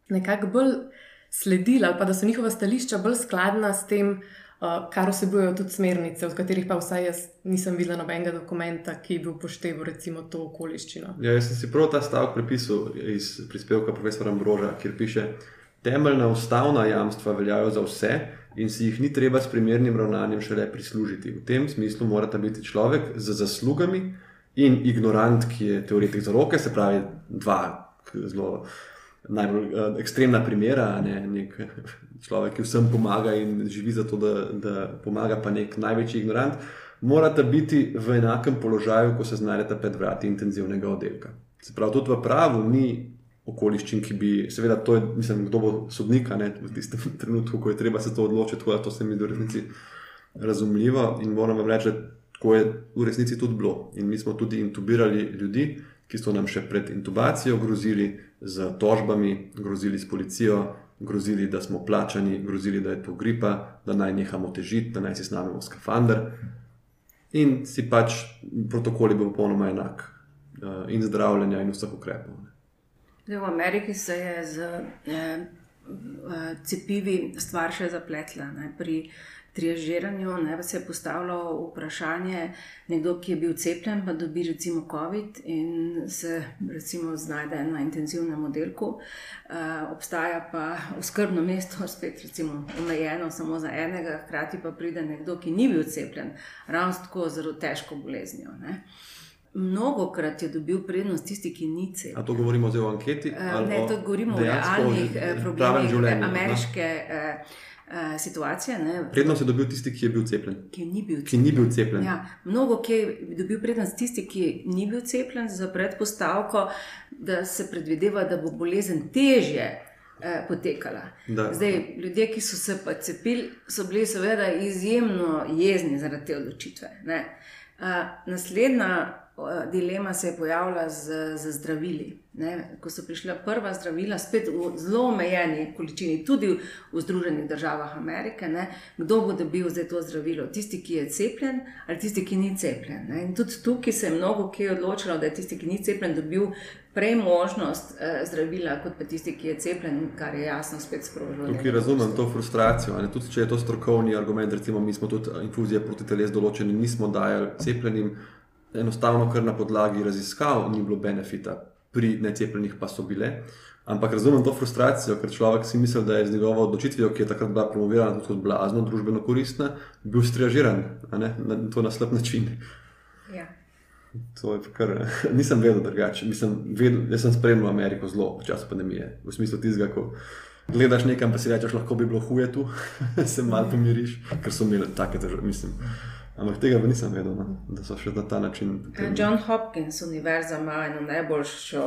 nekako bolj sledili, ali pa da so njihova stališča bolj skladna s tem, uh, kar vsebujejo tudi smernice, v katerih pa vsaj jaz nisem videla nobenega dokumenta, ki bi upošteval recimo to okoliščino. Ja, jaz sem si prav ta stavek prepisal iz prispevka profesora Ambroža, kjer piše. Temeljna ustavna jamstva veljajo za vse in si jih ni treba s primernim ravnanjem šele prislužiti. V tem smislu morata biti človek z zaslugami in ignorant, ki je teoretik za roke, se pravi, dva zelo najbolj uh, ekstremna primera, ne nek človek, ki vsem pomaga in živi za to, da, da pomaga, pa nek največji ignorant, morata biti v enakem položaju, ko se znajdete pred vrati intenzivnega oddelka. Se pravi, tudi v pravu ni okoliščin, ki bi, seveda, to je, mislim, kdo bo sodnik, ne v tistem trenutku, ko je treba se to odločiti, tako da to se mi do resnici razumljivo in moram vam reči, da tako je v resnici tudi bilo. In mi smo tudi intubirali ljudi, ki so nam še pred intubacijo grozili, z tožbami, grozili s policijo, grozili, da smo plačani, grozili, da je to gripa, da naj nehamo težiti, da naj si snamemo skafander. In si pač protokol je bil popolnoma enak, uh, in zdravljenja, in vseh ukrepov. Zdaj, v Ameriki se je z eh, cepivi stvar še zapletla. Ne, pri, eh, triažiranju, ne, se je postavilo vprašanje, nekdo, ki je bil cepljen, pa dobi recimo COVID in se recimo znajde na intenzivnem oddelku, uh, obstaja pa oskrbno mesto, spet recimo omejeno samo za enega, hkrati pa pride nekdo, ki ni bil cepljen, ravno tako zelo težko boleznijo. Ne. Mnogo krat je dobil prednost tisti, ki ni cepljen. A to govorimo zdaj o anketi? Ne, to govorimo o realnih eh, problemih ameriške. No? Uh, situacije. Ne. Prednost je dobil tisti, ki je bil cepljen. Ki ni bil cepljen. Ni bil cepljen. Ja, mnogo ki je dobil prednost tisti, ki ni bil cepljen, za predpostavko, da se predvideva, da bo bolezen težje. Eh, potekala. Zdaj, ljudje, ki so se pa cepili, so bili seveda izjemno jezni zaradi te odločitve. Uh, naslednja dilema se je pojavila z, z zdravili. Ne? Ko so prišla prva zdravila, spet v zelo omejeni količini, tudi v Združenih državah Amerike, ne? kdo bo dobil zdaj to zdravilo? Tisti, ki je cepljen ali tisti, ki ni cepljen. Ne? In tudi tukaj se je mnogo kje odločilo, da je tisti, ki ni cepljen, dobil prej možnost eh, zdravila, kot pa tisti, ki je cepljen, kar je jasno spet sprožilo. Tukaj razumem to frustracijo. Tudi če je to strokovni argument, recimo mi smo tudi infuzije proti teles določeni, nismo dajali cepljenim enostavno, ker na podlagi raziskav ni bilo benefita pri necepljenih pa so bile. Ampak razumem to frustracijo, ker človek si misli, da je z njegovo odločitvijo, ki je takrat bila promovirana kot blazno, družbeno koristna, bil striažiran na, to na slab način. Ja. To je kar, nisem vedel drugače. Jaz sem spremljal Ameriko zelo v času pandemije, v smislu tistega, ko gledaš nekam, pa si rečeš, lahko bi bilo huje tu, se malo pomiriš, ker so imeli take težave, mislim. Ampak tega nisem vedel, no, da so še na ta način. Potem... John Hopkins, univerza, ima eno najboljšo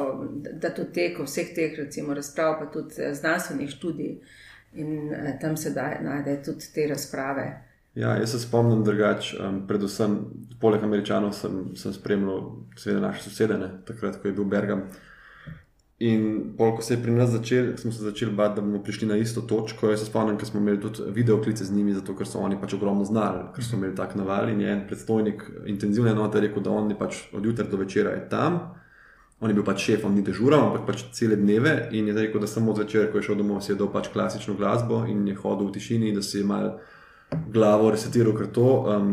datoteko vseh teh recimo, razprav, pa tudi eh, znanstvenih študij. In eh, tam se da, najde tudi te razprave. Ja, jaz se spomnim drugače, um, predvsem poleg američanov sem, sem spremljal, seveda, naše sosedene, takrat, ko je bil Bergam. In pol, ko se je pri nas začel, smo se začeli bati, da bomo prišli na isto točko. Jaz se spomnim, ker smo imeli tudi video klice z njimi, zato ker so oni pač ogromno znali, ker so imeli tak naval. In je en predstojnik intenzivne enote rekel, da oni pač od jutra do večera je tam. On je bil pač šef, on ni dežural, ampak pač cele dneve. In je rekel, da samo zvečer, ko je šel domov, si je dal pač klasično glasbo in je hodil v tišini, da si je mal glavo resetiral, ker to. Um,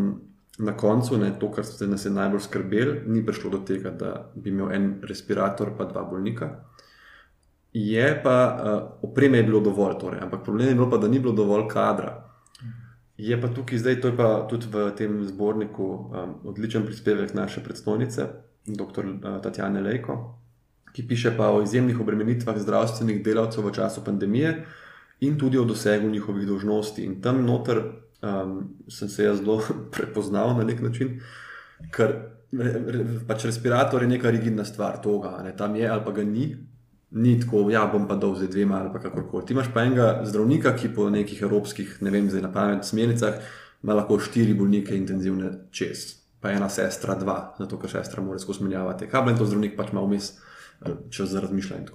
Na koncu, ne, to, kar ste nas najbolj skrbeli, ni prišlo do tega, da bi imel en respirator, pa dva bolnika. Je pa uh, opreme je bilo dovolj, torej, ampak problem je bil pa, da ni bilo dovolj kadra. Je pa tukaj zdaj, to je pa tudi v tem zborniku um, odličen prispevek naše predstojnice, dr. Uh, Tatjane Lejko, ki piše pa o izjemnih obremenitvah zdravstvenih delavcev v času pandemije in tudi o dosegu njihovih dožnosti. In tam noter um, sem se jaz zelo prepoznal na nek način, ker pač respirator je neka rigidna stvar toga, ne, tam je ali pa ga ni ni tako, ja, bom pa dol z dvema ali kako koli. Ti imaš pa enega zdravnika, ki po nekih evropskih, ne vem, zdaj na pamet, smernicah, ima lahko štiri bolnike intenzivne čez, pa ena sestra, dva, zato ker sestra mora skozi menjavati. Kaj to zdravnik pač ima vmes eh, čas za razmišljanje.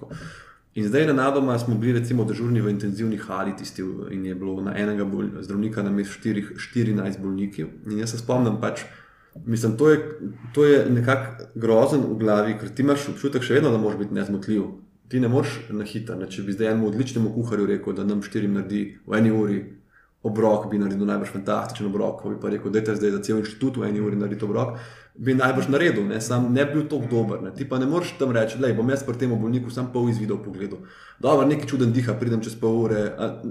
In zdaj na nadoma smo bili recimo dežurni v intenzivni hali tisti in je bilo na enega bolj, zdravnika na mestu 14 bolnikov. In jaz se spomnim pač, mislim, to je, to je nekako grozen v glavi, ker ti imaš občutek še vedno, da moraš biti nezmotljiv ti ne moreš na hitro. Če bi zdaj enemu odličnemu kuharju rekel, da nam štirim naredi v eni uri obrok, bi naredil najbrž fantastičen obrok, bi pa rekel, da je zdaj za cel inštitut v eni uri narediti obrok, bi najbrž naredil, ne, sam ne bi bil tako dober. Ne. Ti pa ne moreš tam reči, da bom jaz pri tem bolniku sam pol izvidel pogled. Dobro, neki čuden diha, pridem čez pol ure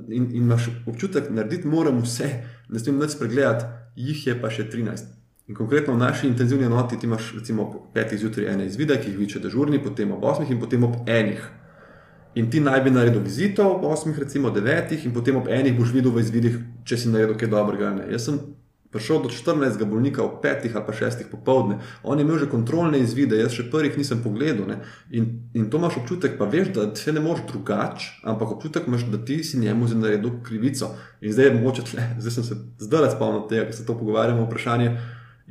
in, in imaš občutek, da narediti moram vse, ne smem več spregledati, jih je pa še 13. In konkretno v naši intenzivni enoti ti imaš recimo ob 5. zjutraj ene izvide, ki jih viče dežurni, potem ob 8. in potem ob 1. In ti naj bi naredil vizito ob 8. recimo 9. in potem ob 1. boš videl v izvidih, če si naredil kaj dobrega. Ne. Jaz sem prišel do 14. bolnika ob 5. ali pa 6. popovdne, on je imel že kontrolne izvide, jaz še prvih nisem pogledal. In, in to imaš občutek, pa veš, da se ne moreš drugače, ampak občutek imaš, da ti si njemu zdaj naredil krivico. In zdaj je mogoče tle, zdaj sem se zdaj spomnil tega, ker se to pogovarjamo, vprašanje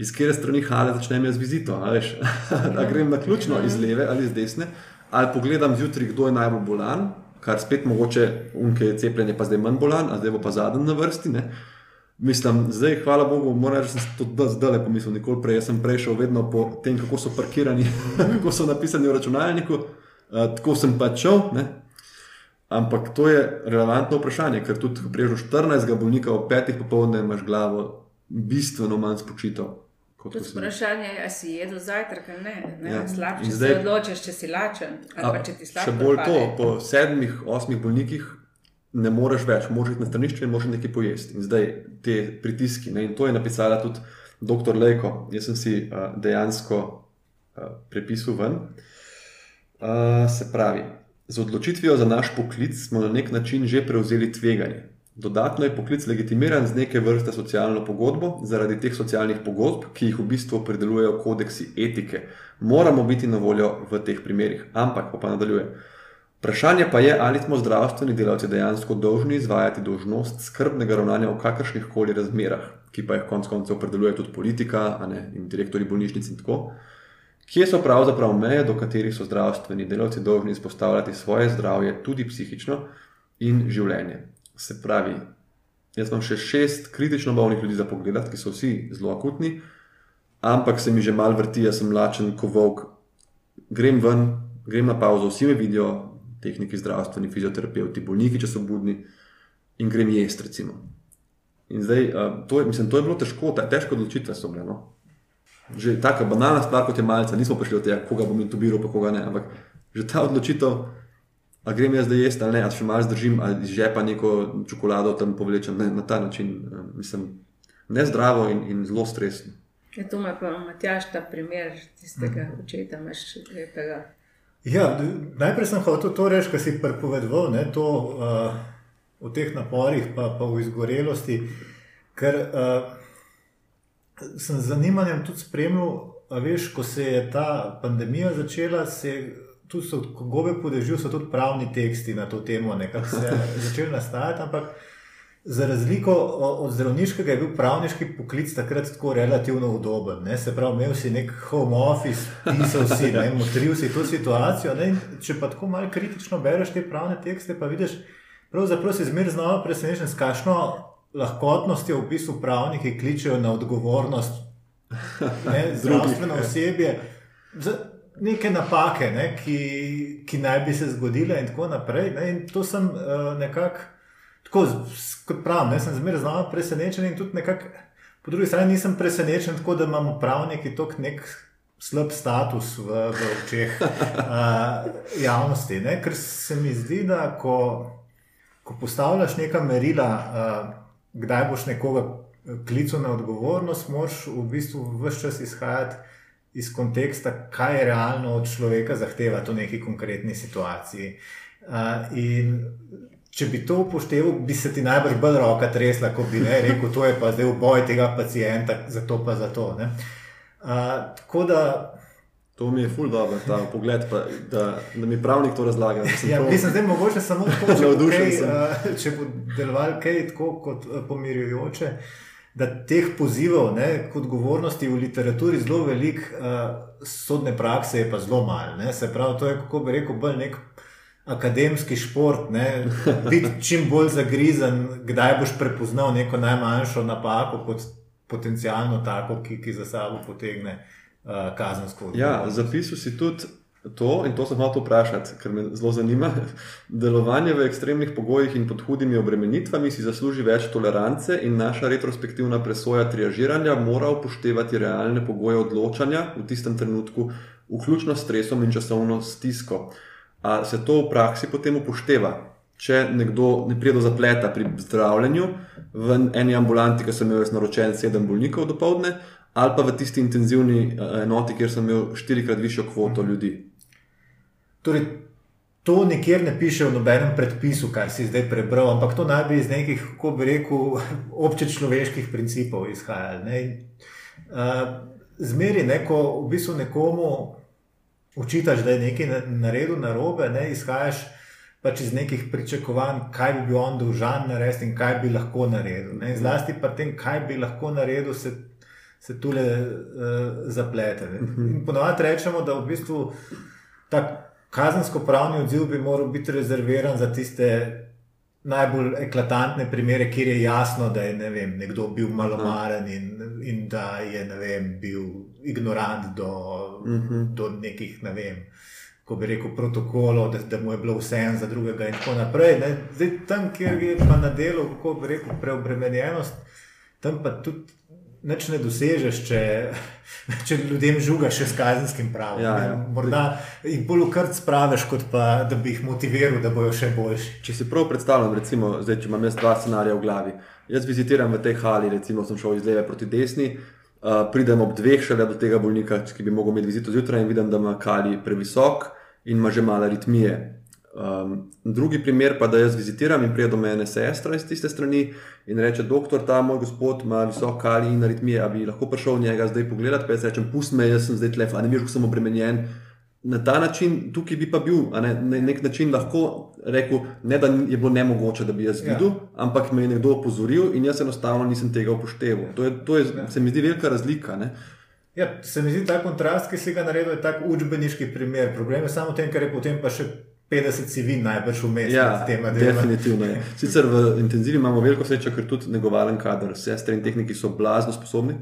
iz kere strani hale začnem jaz vizito. da grem na ključno iz leve ali iz desne, ali pogledam zjutraj, kdo je najbolj bolan, kar spet mogoče unke je cepljenje, pa zdaj manj bolan, a zdaj bo pa zadnji na vrsti. Ne? Mislim, zdaj, hvala Bogu, moram reči, da sem to zdaj le pomislil, nikoli prej. Jaz sem prešel vedno po tem, kako so parkirani, kako so napisani v računalniku, uh, tako sem pač šel. Ne? Ampak to je relevantno vprašanje, ker tudi, ko prežeš 14 bolnika ob 5 popoldne, imaš glavo bistveno manj spočito. To je vprašanje, ali si jedel zajtrk ali ne. ne? Ja. Slab, če zdaj, se odločiš, če si lačen. A, če še bolj to, po sedmih, osmih bolnikih ne moreš več, moraš iti na stranišče in moraš nekaj pojesti. In zdaj te pritiski. Ne? In to je napisala tudi dr. Lejko. Jaz sem si uh, dejansko uh, prepisal ven. Uh, se pravi, z odločitvijo za naš poklic smo na nek način že prevzeli tveganje. Dodatno je poklic legitimiran z neke vrste socialno pogodbo, zaradi teh socialnih pogodb, ki jih v bistvu predelujejo kodeksi etike. Moramo biti na voljo v teh primerih. Ampak, pa nadaljuje. Vprašanje pa je, ali smo zdravstveni delavci dejansko dolžni izvajati dožnost skrbnega ravnanja v kakršnih koli razmerah, ki pa jih konec koncev predeluje tudi politika ne, in direktori bolnišnic in tako. Kje so pravzaprav meje, do katerih so zdravstveni delavci dolžni izpostavljati svoje zdravje, tudi psihično in življenje? Se pravi, jaz imam še šest kritično bolnih ljudi za pogled, ki so vsi zelo akutni, ampak se mi že mal vrti, jaz sem lačen, ko volk. Grem ven, grem na pauzo, vsi me vidijo, tehniki, zdravstveni, fizioterapeuti, bolniki, če so budni, in grem jesti. Recimo. In zdaj, uh, to, je, mislim, to je bilo težko, ta, težko odločitve so bile. No? Že tako banalna stvar, kot je malce, nismo prišli od tega, koga bom intubiral, pa koga ne. Ampak že ta odločitev, a grem jaz zdaj jesti ali ne, ali še malo zdržim, ali iz žepa neko čokolado tam povlečem ne, na ta način. Uh, mislim, nezdravo in, in zelo stresno. Je ja, to me pa Matjaš, ta primer tistega mm. očeta, imaš lepega. Ja, najprej sem hotel to reči, kar si prepovedoval, ne, to uh, o teh naporih, pa, pa v izgorelosti, ker uh, sem z zanimanjem tudi spremljal, veš, ko se je ta pandemija začela, se tu so, gobe podežil, so tudi pravni teksti na to temo, nekako se začeli nastajati, ampak Za razliko od zdravniškega je bil pravniški poklic takrat tako relativno udoben. Ne? Se pravi, imel si nek home office, pisal si, motril si to situacijo. Ne? Če pa tako malo kritično bereš te pravne tekste, pa vidiš, pravzaprav si zmeraj znova presenečen, s kakšno lahkotnostjo v bistvu pravniki kličejo na odgovornost ne? zdravstveno osebje. Neke napake, ne? ki, ki naj bi se zgodile, in tako naprej. Ne? In to sem uh, nekako. Tako, kot pravim, jaz sem zmeraj znova presenečen in tudi nekako, po drugi strani nisem presenečen, tako da imamo pravniki tako nek slab status v, v očeh uh, javnosti. Ne? Ker se mi zdi, da ko, ko postavljaš neka merila, uh, kdaj boš nekoga klical na odgovornost, moraš v bistvu vse čas izhajati. Iz konteksta, kaj je realno od človeka zahtevati v neki konkretni situaciji. Uh, in če bi to upošteval, bi se ti najbrž bolj roka tresla, kot bi ne, rekel, to je pa zdaj v boju tega pacijenta, zato pa zato. Uh, tako da. To mi je ful dobro, ta pogled, pa, da, da mi pravnik to razlaga. Ja, mislim, da je mogoče samo tako, če, kaj, uh, če bo deloval kaj tako kot uh, pomirjujoče, da teh pozivov ne, k odgovornosti v literaturi zelo velik, uh, sodne prakse je pa zelo malo. Se pravi, to je, kako bi rekel, bolj nek akademski šport, ne, biti čim bolj zagrizen, kdaj boš prepoznal neko najmanjšo napako kot potencijalno tako, ki, ki za sabo potegne uh, kazensko odgovornost. Ja, zapisal si tudi to in to sem hotel vprašati, ker me zelo zanima. Delovanje v ekstremnih pogojih in pod hudimi obremenitvami si zasluži več tolerance in naša retrospektivna presoja triažiranja mora upoštevati realne pogoje odločanja v tistem trenutku, vključno s stresom in časovno stisko. A se to v praksi potem upošteva? Če nekdo ne pride do zapleta pri zdravljenju v eni ambulanti, ki sem imel naročen sedem bolnikov do povdne, ali pa v tisti intenzivni eh, enoti, kjer sem imel štirikrat višjo kvoto ljudi. Torej, to nikjer ne piše v nobenem predpisu, kar si zdaj prebral, ampak to naj bi iz nekih, kako bi rekel, obče človeških principov izhajalo. Uh, zmeri neko, v bistvu nekomu učitaš, da je nekaj naredil na robe, ne izhajaš pač iz nekih pričakovanj, kaj bi bil on dolžan narediti in kaj bi lahko naredil. Ne. Zlasti pa tem, kaj bi lahko naredil, se, se tule uh, zaplete. Mhm. In ponovadi rečemo, da v bistvu ta kazensko-pravni odziv bi moral biti rezerviran za tiste najbolj eklatantne primere, kjer je jasno, da je ne vem, nekdo bil malomaren in, in da je vem, bil ignorant do, uh mhm. -huh. do nekih, ne vem, ko bi rekel, protokolov, da, da mu je bilo vse en za drugega in tako naprej. Zdaj, tam, kjer je pa na delu, kako bi rekel, preobremenjenost, tam pa tudi Neč ne dosežeš, če, če ljudem žugaš s kazenskim pravom. Ja, ja. Morda jih bolj ukrt spraviš, kot pa da bi jih motiviral, da bojo še boljši. Če si prav predstavljam, recimo, zdaj, če imam jaz dva scenarija v glavi. Jaz vizitiram v tej hali, recimo, sem šel iz leve proti desni, uh, pridem ob dveh šele do tega bolnika, ki bi mogel imeti vizito zjutraj in vidim, da ima kali previsok in ima že malo aritmije. Um, drugi primer pa, da jaz vizitiram in pride do mene sestra iz tiste strani in reče: Doktor, ta moj gospod ima visok kali in aritmije, ali bi lahko prišel njega zdaj pogledati. Pa jaz rečem: Pusti me, jaz sem zdaj tlef, ali miš, ko sem obremenjen. Na ta način, tukaj bi pa bil, ne, na nek način lahko rekel, ne, da je bilo nemogoče, da bi jaz videl, ja. ampak me je nekdo opozoril in jaz enostavno nisem tega upošteval. To, je, to je, ja. se mi zdi velika razlika. Ne. Ja, se mi zdi ta kontrast, ki si ga naredil, je tak učbeniški primer. Problem je samo v tem, ker je potem pa še 50 civil najbrž vmes. Ja, definitivno je. Sicer v intenzivi imamo veliko srečo, ker tudi negovalen kader, sestre in tehniki so blazno sposobni.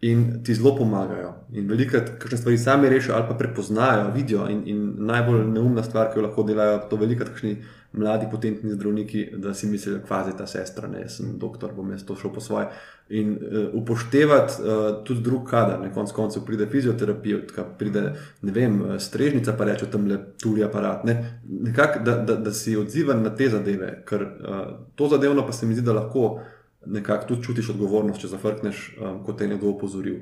in ti zelo pomagajo. In velikrat, kakšne stvari sami rešijo ali pa prepoznajo, vidijo. In, in najbolj neumna stvar, ki jo lahko delajo, to velikrat, kakšni mladi potentni zdravniki, da si mislijo, je ta sestra, ne, jaz sem doktor, bom jaz to šel po svoje. In uh, upoštevati uh, tudi drug kader, na koncu koncev pride fizioterapija, pride ne vem, strežnica, pa reče tam le tuli aparat. Ne, nekak, da, da, da si odziven na te zadeve, ker uh, to zadevno pa se mi zdi, da lahko nekako tudi čutiš odgovornost, če zafrkneš, um, kot te je nekdo opozoril.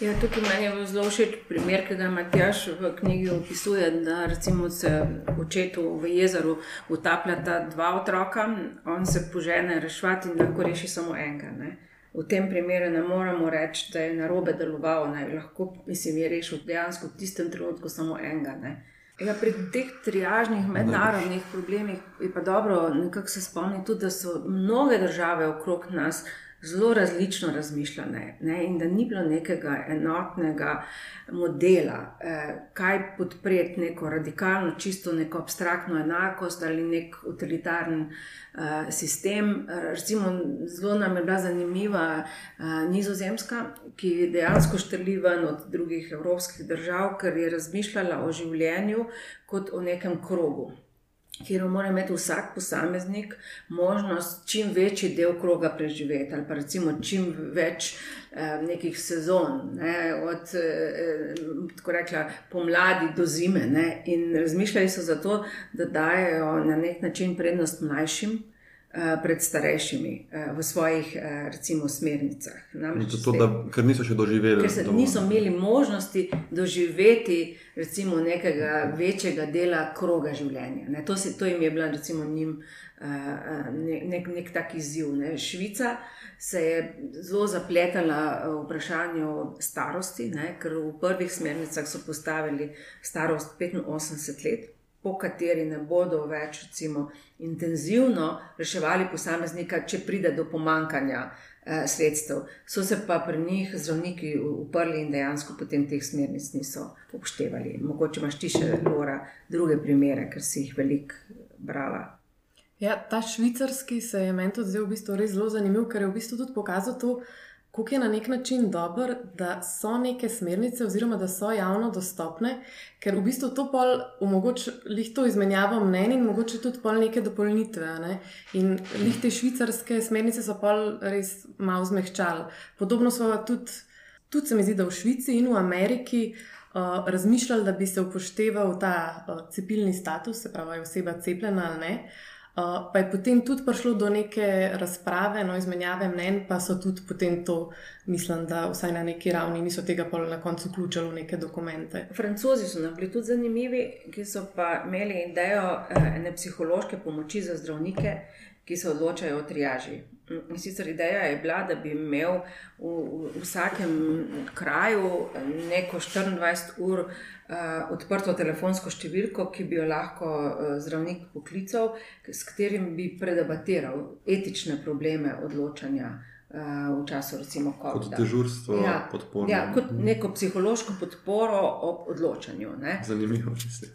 Ja, tukaj meni je zelo všeč primer, ki ga Matjaš v knjigi opisuje, da recimo se očetu v jezeru utapljata dva otroka, on se požene rešvati in lahko reši samo enega. Ne? V tem primeru ne moremo reči, da je narobe deloval, ne? lahko mislim, je rešil dejansko v tistem trenutku samo enega. Ne? Ja, pri teh triažnih mednarodnih problemih je pa dobro nekako se spomniti tudi, da so mnoge države okrog nas zelo različno razmišljale ne, in da ni bilo nekega enotnega modela, eh, kaj podpreti neko radikalno, čisto neko abstraktno enakost ali nek utilitarni eh, sistem. Recimo, zelo nam je bila zanimiva eh, Nizozemska, ki dejansko štrli ven od drugih evropskih držav, ker je razmišljala o življenju kot o nekem krogu kjer mora imeti vsak posameznik možnost čim večji del kroga preživeti, ali pa recimo čim več eh, nekih sezon, ne, od eh, rekla, pomladi do zime. Ne, in razmišljali so zato, da dajo na nek način prednost mlajšim. Eh, pred starejšimi eh, v svojih, eh, recimo, smernicah. Zato, da, ker niso še doživeli. Ker dovolj. niso imeli možnosti doživeti recimo, nekega večjega dela kroga življenja. Ne, to, si, to jim je bila recimo, njim, nek, nek, nek tak izziv. Ne. Švica se je zelo zapletala v vprašanju starosti, ne, ker v prvih smernicah so postavili starost 85 let po kateri ne bodo več recimo, intenzivno reševali posameznika, če pride do pomankanja eh, sredstev. So se pa pri njih zdravniki uprli in dejansko potem teh smernic niso upoštevali. Mogoče imaš ti še Lora, druge primere, ker si jih veliko brala. Ja, ta švicarski se je meni tudi zdel v bistvu res zelo zanimiv, ker je v bistvu tudi pokazal to, kako je na nek način dobro, da so neke smernice, oziroma da so javno dostopne, ker v bistvu to pol omogoča to izmenjavo mnenj in mogoče tudi pol neke dopolnitve. Ne? In te švicarske smernice so pol res malo zmehčali. Podobno smo tudi, tudi se mi zdi, da v Švici in v Ameriki. Uh, razmišljali, da bi se upošteval ta uh, cepilni status, se pravi, oseba cepljena ali ne. Uh, Uh, pa je potem tudi prišlo do neke razprave, no, izmenjave mnen, pa so tudi potem to, mislim, da vsaj na neki ravni niso tega pa na koncu vključili v neke dokumente. Francozi so nam bili tudi zanimivi, ki so pa imeli idejo eh, ene psihološke pomoči za zdravnike, ki se odločajo o triaži. In sicer ideja je bila, da bi imel v, v vsakem kraju neko 24 ur uh, odprto telefonsko številko, ki bi jo lahko uh, zdravnik poklical, s katerim bi predebatiral etične probleme odločanja. Uh, v času, recimo, kot dežurstvo, ja, podporo. Ja, kot neko psihološko podporo ob odločanju. Ne. Zanimivo, če se.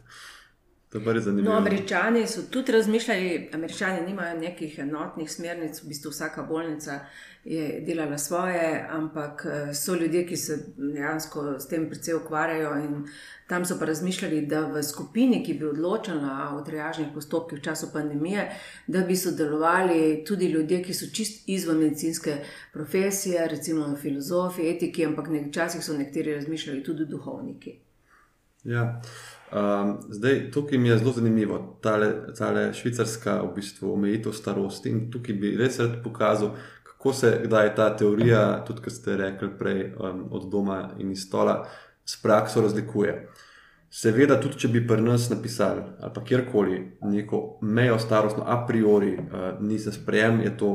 No, američani so tudi razmišljali, američani nimajo nekih enotnih smernic, v bistvu vsaka bolnica je delala svoje, ampak eh, so ljudje, ki se dejansko s tem precej ukvarjajo. Tam so pa razmišljali, da v skupini, ki bi odločala o triažnih postopkih v času pandemije, da bi sodelovali tudi ljudje, ki so čist izven medicinske profesije, recimo filozofi, etiki, ampak včasih so nekateri razmišljali tudi duhovniki. Ja. Um, zdaj, tukaj mi je zelo zanimivo, ta švicarska v bistvu, omejitev starosti. In tukaj bi res rad pokazal, kako se kdaj ta teorija, tudi kar ste rekli prej, um, od doma in iz stola, s prakso razlikuje. Seveda, tudi če bi pri nas napisali ali pa kjerkoli neko mejo starostno, a priori, uh, ni za sprejem, je to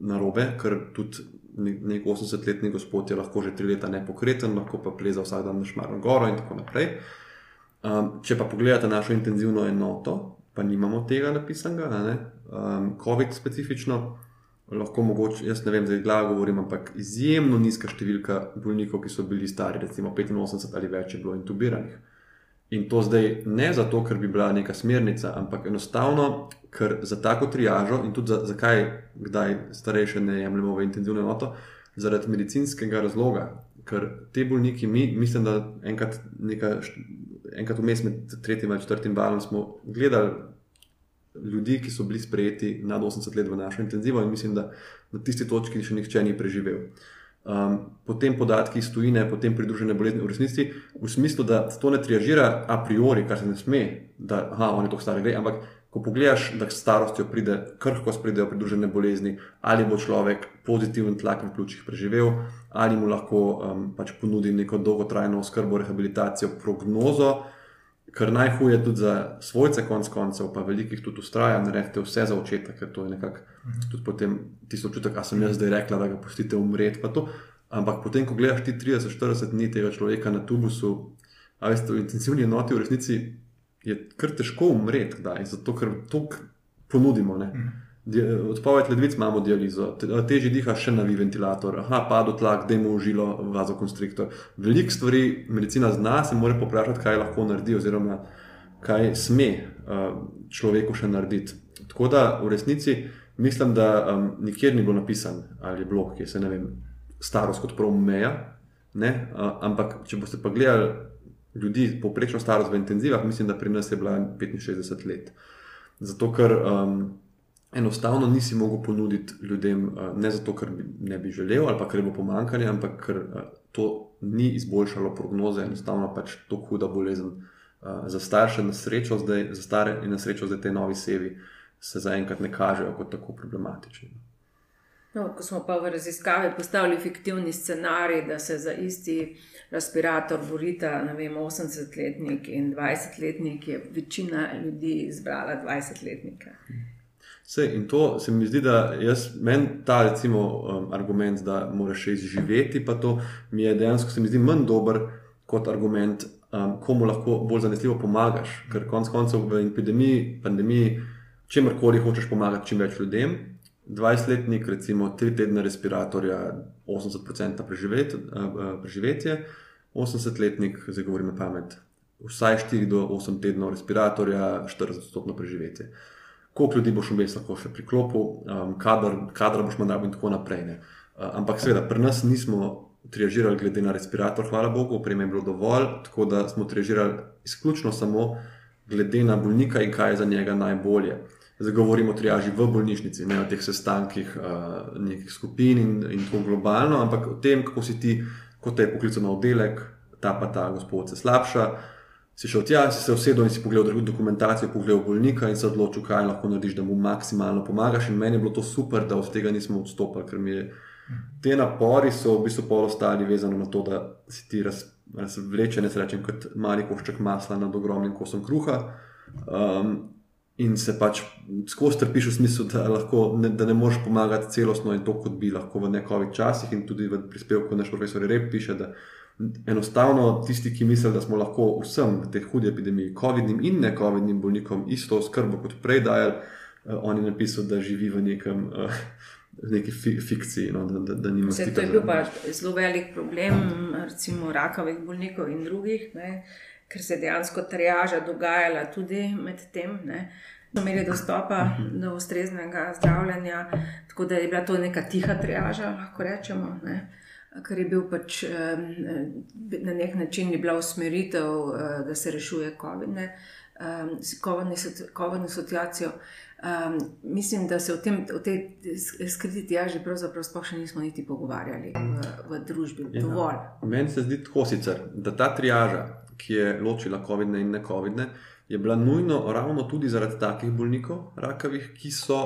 narobe, ker tudi nek 80-letni gospod je lahko že tri leta nepokreten, lahko pa pleza vsak dan na šmarno goro in tako naprej. Um, če pa pogledate našo intenzivno enoto, pa nimamo tega napisanega, um, COVID specifično, lahko mogoče, jaz ne vem, zdaj glavo govorim, ampak izjemno nizka številka bolnikov, ki so bili stari, recimo 85 ali več, je bilo intubiranih. In to zdaj ne zato, ker bi bila neka smernica, ampak enostavno, ker za tako triažo in tudi za, zakaj, kdaj starejše ne jemljemo v intenzivno enoto, zaradi medicinskega razloga, ker te bolniki, mi, mislim, da enkrat, neka, enkrat vmes med tretjim in četrtim valom smo gledali ljudi, ki so bili sprejeti nad 80 let v našo intenzivo in mislim, da na tisti točki še nihče ni preživel. Um, potem podatki iz tujine, potem pridružene bolezni v resnici, v smislu, da to ne triažira a priori, kar se ne sme, da aha, on je to stari gre, ampak ko pogledaš, da s starostjo pride, krhkost pridejo pridružene bolezni, ali bo človek pozitiven tlak v pljučih preživel, ali mu lahko um, pač ponudi neko dolgotrajno oskrbo, rehabilitacijo, prognozo, kar najhuje tudi za svojce, konc koncev, pa velikih tudi ustraja, naredite vse za očeta, ker to je nekako mhm. tudi potem tisto občutek, a sem jaz zdaj rekla, da ga pustite umreti. Ampak potem, ko gledaš ti 30-40 dni tega človeka na tubusu, a veste, v intenzivni enoti v resnici je kar težko umreti, zato ker to ponudimo. Ne? Mhm. Odpoved ledvic imamo dializo, teži diha še novi ventilator, aha, padu tlak, da ima užilo vazokonstriktor. Veliko stvari medicina zna, se mora poprašati, kaj lahko naredi, oziroma kaj sme uh, človeku še narediti. Tako da v resnici mislim, da um, nikjer ni bilo napisan ali je blok, ki se ne vem, starost kot prav meja. Uh, ampak če boste pa gledali ljudi, povprečno starost v intenzivah, mislim, da pri nas je bila 65 let. Zato ker. Um, enostavno nisi mogel ponuditi ljudem, uh, ne zato, ker ne bi želel ali pa ker bo pomankanje, ampak ker uh, to ni izboljšalo prognoze, enostavno pač to huda bolezen. Uh, za starše, na srečo, zdaj, za stare in na srečo, zdaj te novi sevi se zaenkrat ne kažejo kot tako problematični. No, ko smo pa v raziskavi postavili fiktivni scenarij, da se za isti respirator borita 80-letnik in 20-letnik, je večina ljudi izbrala 20-letnika. Hmm. Vse, in to se mi zdi, da jaz, meni ta recimo, um, argument, da moraš še izživeti, pa to mi je dejansko se mi zdi manj dober kot argument, um, komu lahko bolj zanesljivo pomagaš. Ker konec koncev v epidemiji, pandemiji, čemkoli hočeš pomagati čim več ljudem. 20-letnik, recimo, tri tedne respiratorja, 80% preživet, uh, preživetje, 80-letnik, zdaj govorim na pamet, vsaj 4 do 8 tednov respiratorja, 40% preživetje koliko ljudi boš vmes lahko še priklopil, um, kader, kader boš manj in tako naprej. Uh, ampak seveda, pri nas nismo triažirali glede na respirator, hvala Bogu, opreme je bilo dovolj, tako da smo triažirali izključno samo glede na bolnika in kaj je za njega najbolje. Zdaj govorimo o triaži v bolnišnici, ne o teh sestankih uh, nekih skupin in, in tako globalno, ampak o tem, kako si ti, kot te je poklical na oddelek, ta pa ta gospod se slabša si šel tja, si se usedel in si pogledal dokumentacijo, pogledal bolnika in se odločil, kaj lahko narediš, da mu maksimalno pomagaš. In meni je bilo to super, da od tega nismo odstopili, ker mi je te napori so v bistvu polostali vezani na to, da si ti razvleče, ne rečem, kot mali košček masla nad ogromnim kosom kruha. Um, In se pač skozi trpiš v smislu, da, lahko, ne, da ne moreš pomagati celostno in to, kot bi lahko v nekovih časih. In tudi v prispevku naš profesor Rep piše, da enostavno tisti, ki mislijo, da smo lahko vsem v teh hudih epidemijah, COVID-nim in ne-COVID-nim bolnikom, isto skrbo kot prej dajali, uh, on je napisal, da živi v nekem. Uh, Neki fi, fikciji, no, da, da, da ni možno. To je bil pa zelo velik problem, recimo rakavih bolnikov in drugih, ne, ker se je dejansko triaža dogajala tudi med tem. Ne. Imeli dostopa mhm. do ustreznega zdravljenja, tako da je bila to neka tiha triaža, lahko rečemo. Ne ker je bil pač na nek način bila usmeritev, eh, da se rešuje COVID-19 situacijo. Um, mislim, da se o, tem, o tej skriti tjaži pravzaprav sploh še nismo niti pogovarjali v, v družbi. Ja. Meni se zdi tako sicer, da ta triaža, ki je ločila COVID-ne in ne COVID-ne, je bila nujno ravno tudi zaradi takih bolnikov, rakavih, ki so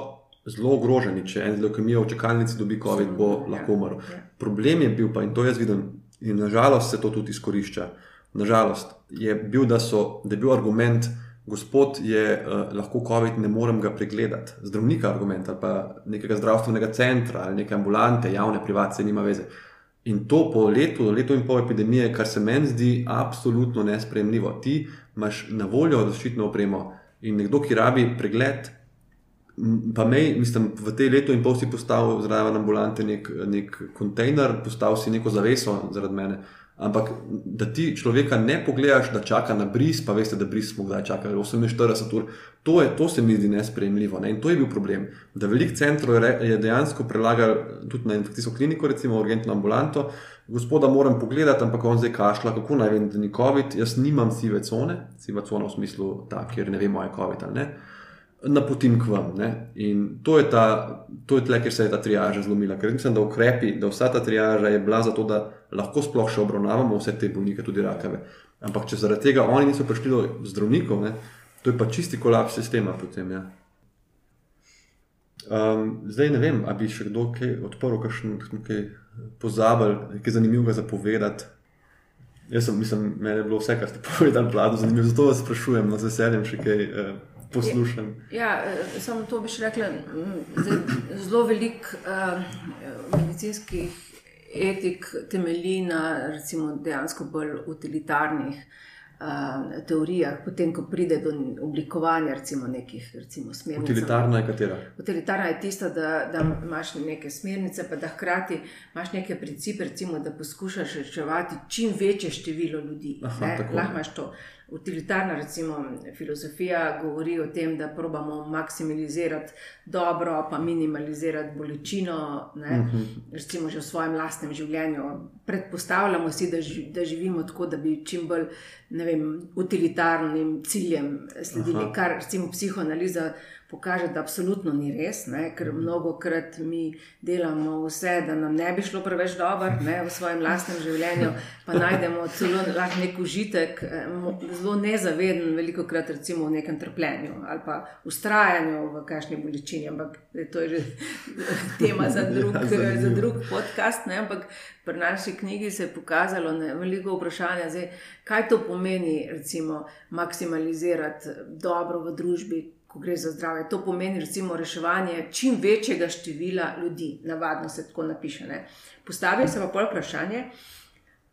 zelo ogroženi. Če en z leukemijo v čakalnici dobi COVID, bo ja, lahko umrl. Ja. Problem je bil, pa in to jaz vidim, in nažalost se to tudi izkorišča. Nažalost je bil, da, so, da je bil argument, gospod je uh, lahko COVID, ne morem ga pregledati. Zdravnika argument ali pa nekega zdravstvenega centra ali neke ambulante, javne, privatne, nima veze. In to po letu, letu in pol epidemije, kar se meni zdi absolutno nespremljivo. Ti imaš na voljo zaščitno opremo in nekdo, ki rabi pregled, Pa me, mislim, v tej letu in pol si postavil zraven ambulante nek, nek kontejner, postavil si neko zaveso zaradi mene. Ampak da ti človeka ne pogledaš, da čaka na bris, pa veste, da bris smo kdaj čakali 48 ur, to, je, to se mi zdi nespremljivo. Ne? In to je bil problem. Da velik centrov je, je dejansko prelagal tudi na infekcijsko kliniko, recimo urgentno ambulanto. Gospoda moram pogledati, ampak on zdaj kašla, kako naj vem, da ni COVID. Jaz nimam sive cone, siva cona v smislu, ta, kjer ne vemo, je COVID ali ne napotim k vam. Ne? In to je, ta, to je tle, kjer se je ta triaža zlomila. Ker mislim, da ukrepi, da vsa ta triaža je bila zato, da lahko sploh še obravnavamo vse te bolnike, tudi rakave. Ampak če zaradi tega oni niso prišli do zdravnikov, ne? to je pa čisti kolaps sistema. Potem, ja. um, zdaj ne vem, ali bi še kdo kaj odprl, kakšen kaj pozabil, nekaj zanimivega zapovedati. Jaz sem, mislim, meni je bilo vse, kar ste povedali, zanimivo. Zato vas sprašujem, no, z veseljem še kaj. Uh, poslušam. Ja, eh, samo to bi še rekla. Zelo velik uh, medicinskih etik temelji na recimo, dejansko bolj utilitarnih uh, teorijah, potem ko pride do oblikovanja recimo, nekih recimo, smernic. Utilitarna je katera? Utilitarna je tista, da, da imaš neke smernice, pa da hkrati imaš neke principe, recimo, da poskušaš reševati čim večje število ljudi. Lahko imaš to. Utilitarna recimo, filozofija govori o tem, da probamo maksimizirati dobro, pa minimalizirati bolečino, ne, uh mhm. -huh. recimo že v svojem lastnem življenju. Predpostavljamo si, da, ži, da živimo tako, da bi čim bolj vem, utilitarnim ciljem sledili, Aha. kar recimo psihoanaliza pokaže, da absolutno ni res, ne, ker mhm. mnogo krat mi delamo vse, da nam ne bi šlo preveč dobro ne, v svojem lastnem življenju, pa najdemo celo nek užitek, eh, zelo nezaveden, veliko krat recimo v nekem trpljenju ali pa ustrajanju v kakšni bolečini. Ampak to je že tema za drug, ja, za drug podcast. Ne, ampak pri naši knjigi se je pokazalo ne, veliko vprašanja, zdaj, kaj to pomeni, recimo, maksimalizirati dobro v družbi ko gre za zdravje. To pomeni recimo reševanje čim večjega števila ljudi, navadno se tako napiše. Ne. Postavim se pa pol vprašanje.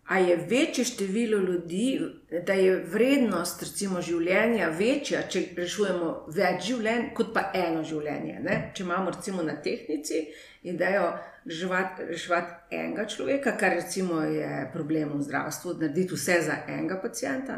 A je večje število ljudi, da je vrednost recimo, življenja večja, če rešujemo več življenj, kot pa eno življenje? Ne? Če imamo recimo na tehnici idejo reševati, reševati enega človeka, kar recimo je problem v zdravstvu, narediti vse za enega pacijenta,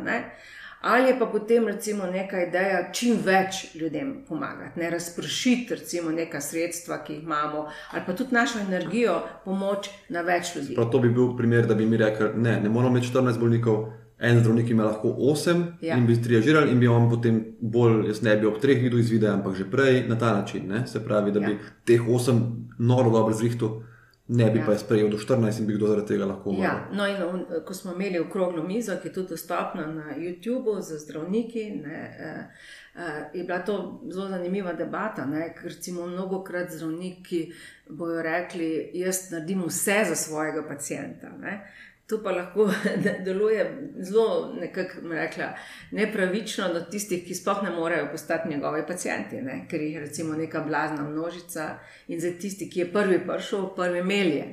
ali je pa potem recimo neka ideja čim več ljudem pomagati, ne razpršiti recimo neka sredstva, ki jih imamo, ali pa tudi našo energijo, pomoč na več ljudi. Prav to bi bil primer, da bi mi rekli, ne, ne moramo imeti 14 bolnikov. En zdravnik ima lahko 8 ja. in bi triažirali, in bi vam potem bolj, jaz ne bi ob treh videl izvide, ampak že prej na ta način. Ne? Se pravi, da ja. bi teh 8 noro dobro zrihtel, ne bi ja. pa jih sprejel do 14 in bi kdo zaradi tega lahko umrl. Ja. No, in on, ko smo imeli okroglo mizo, ki je tudi dostopna na YouTubu za zdravniki, ne, eh, eh, je bila to zelo zanimiva debata. Ne, ker recimo mnogo krat zdravniki bojo rekli, jaz naredim vse za svojega pacijenta. Ne. To pa lahko deluje zelo rekla, nepravično do tistih, ki sploh ne morejo postati njegovi pacijenti, ne? ker jih je recimo neka blazna množica in za tisti, ki je prvi prišel, prvi melje.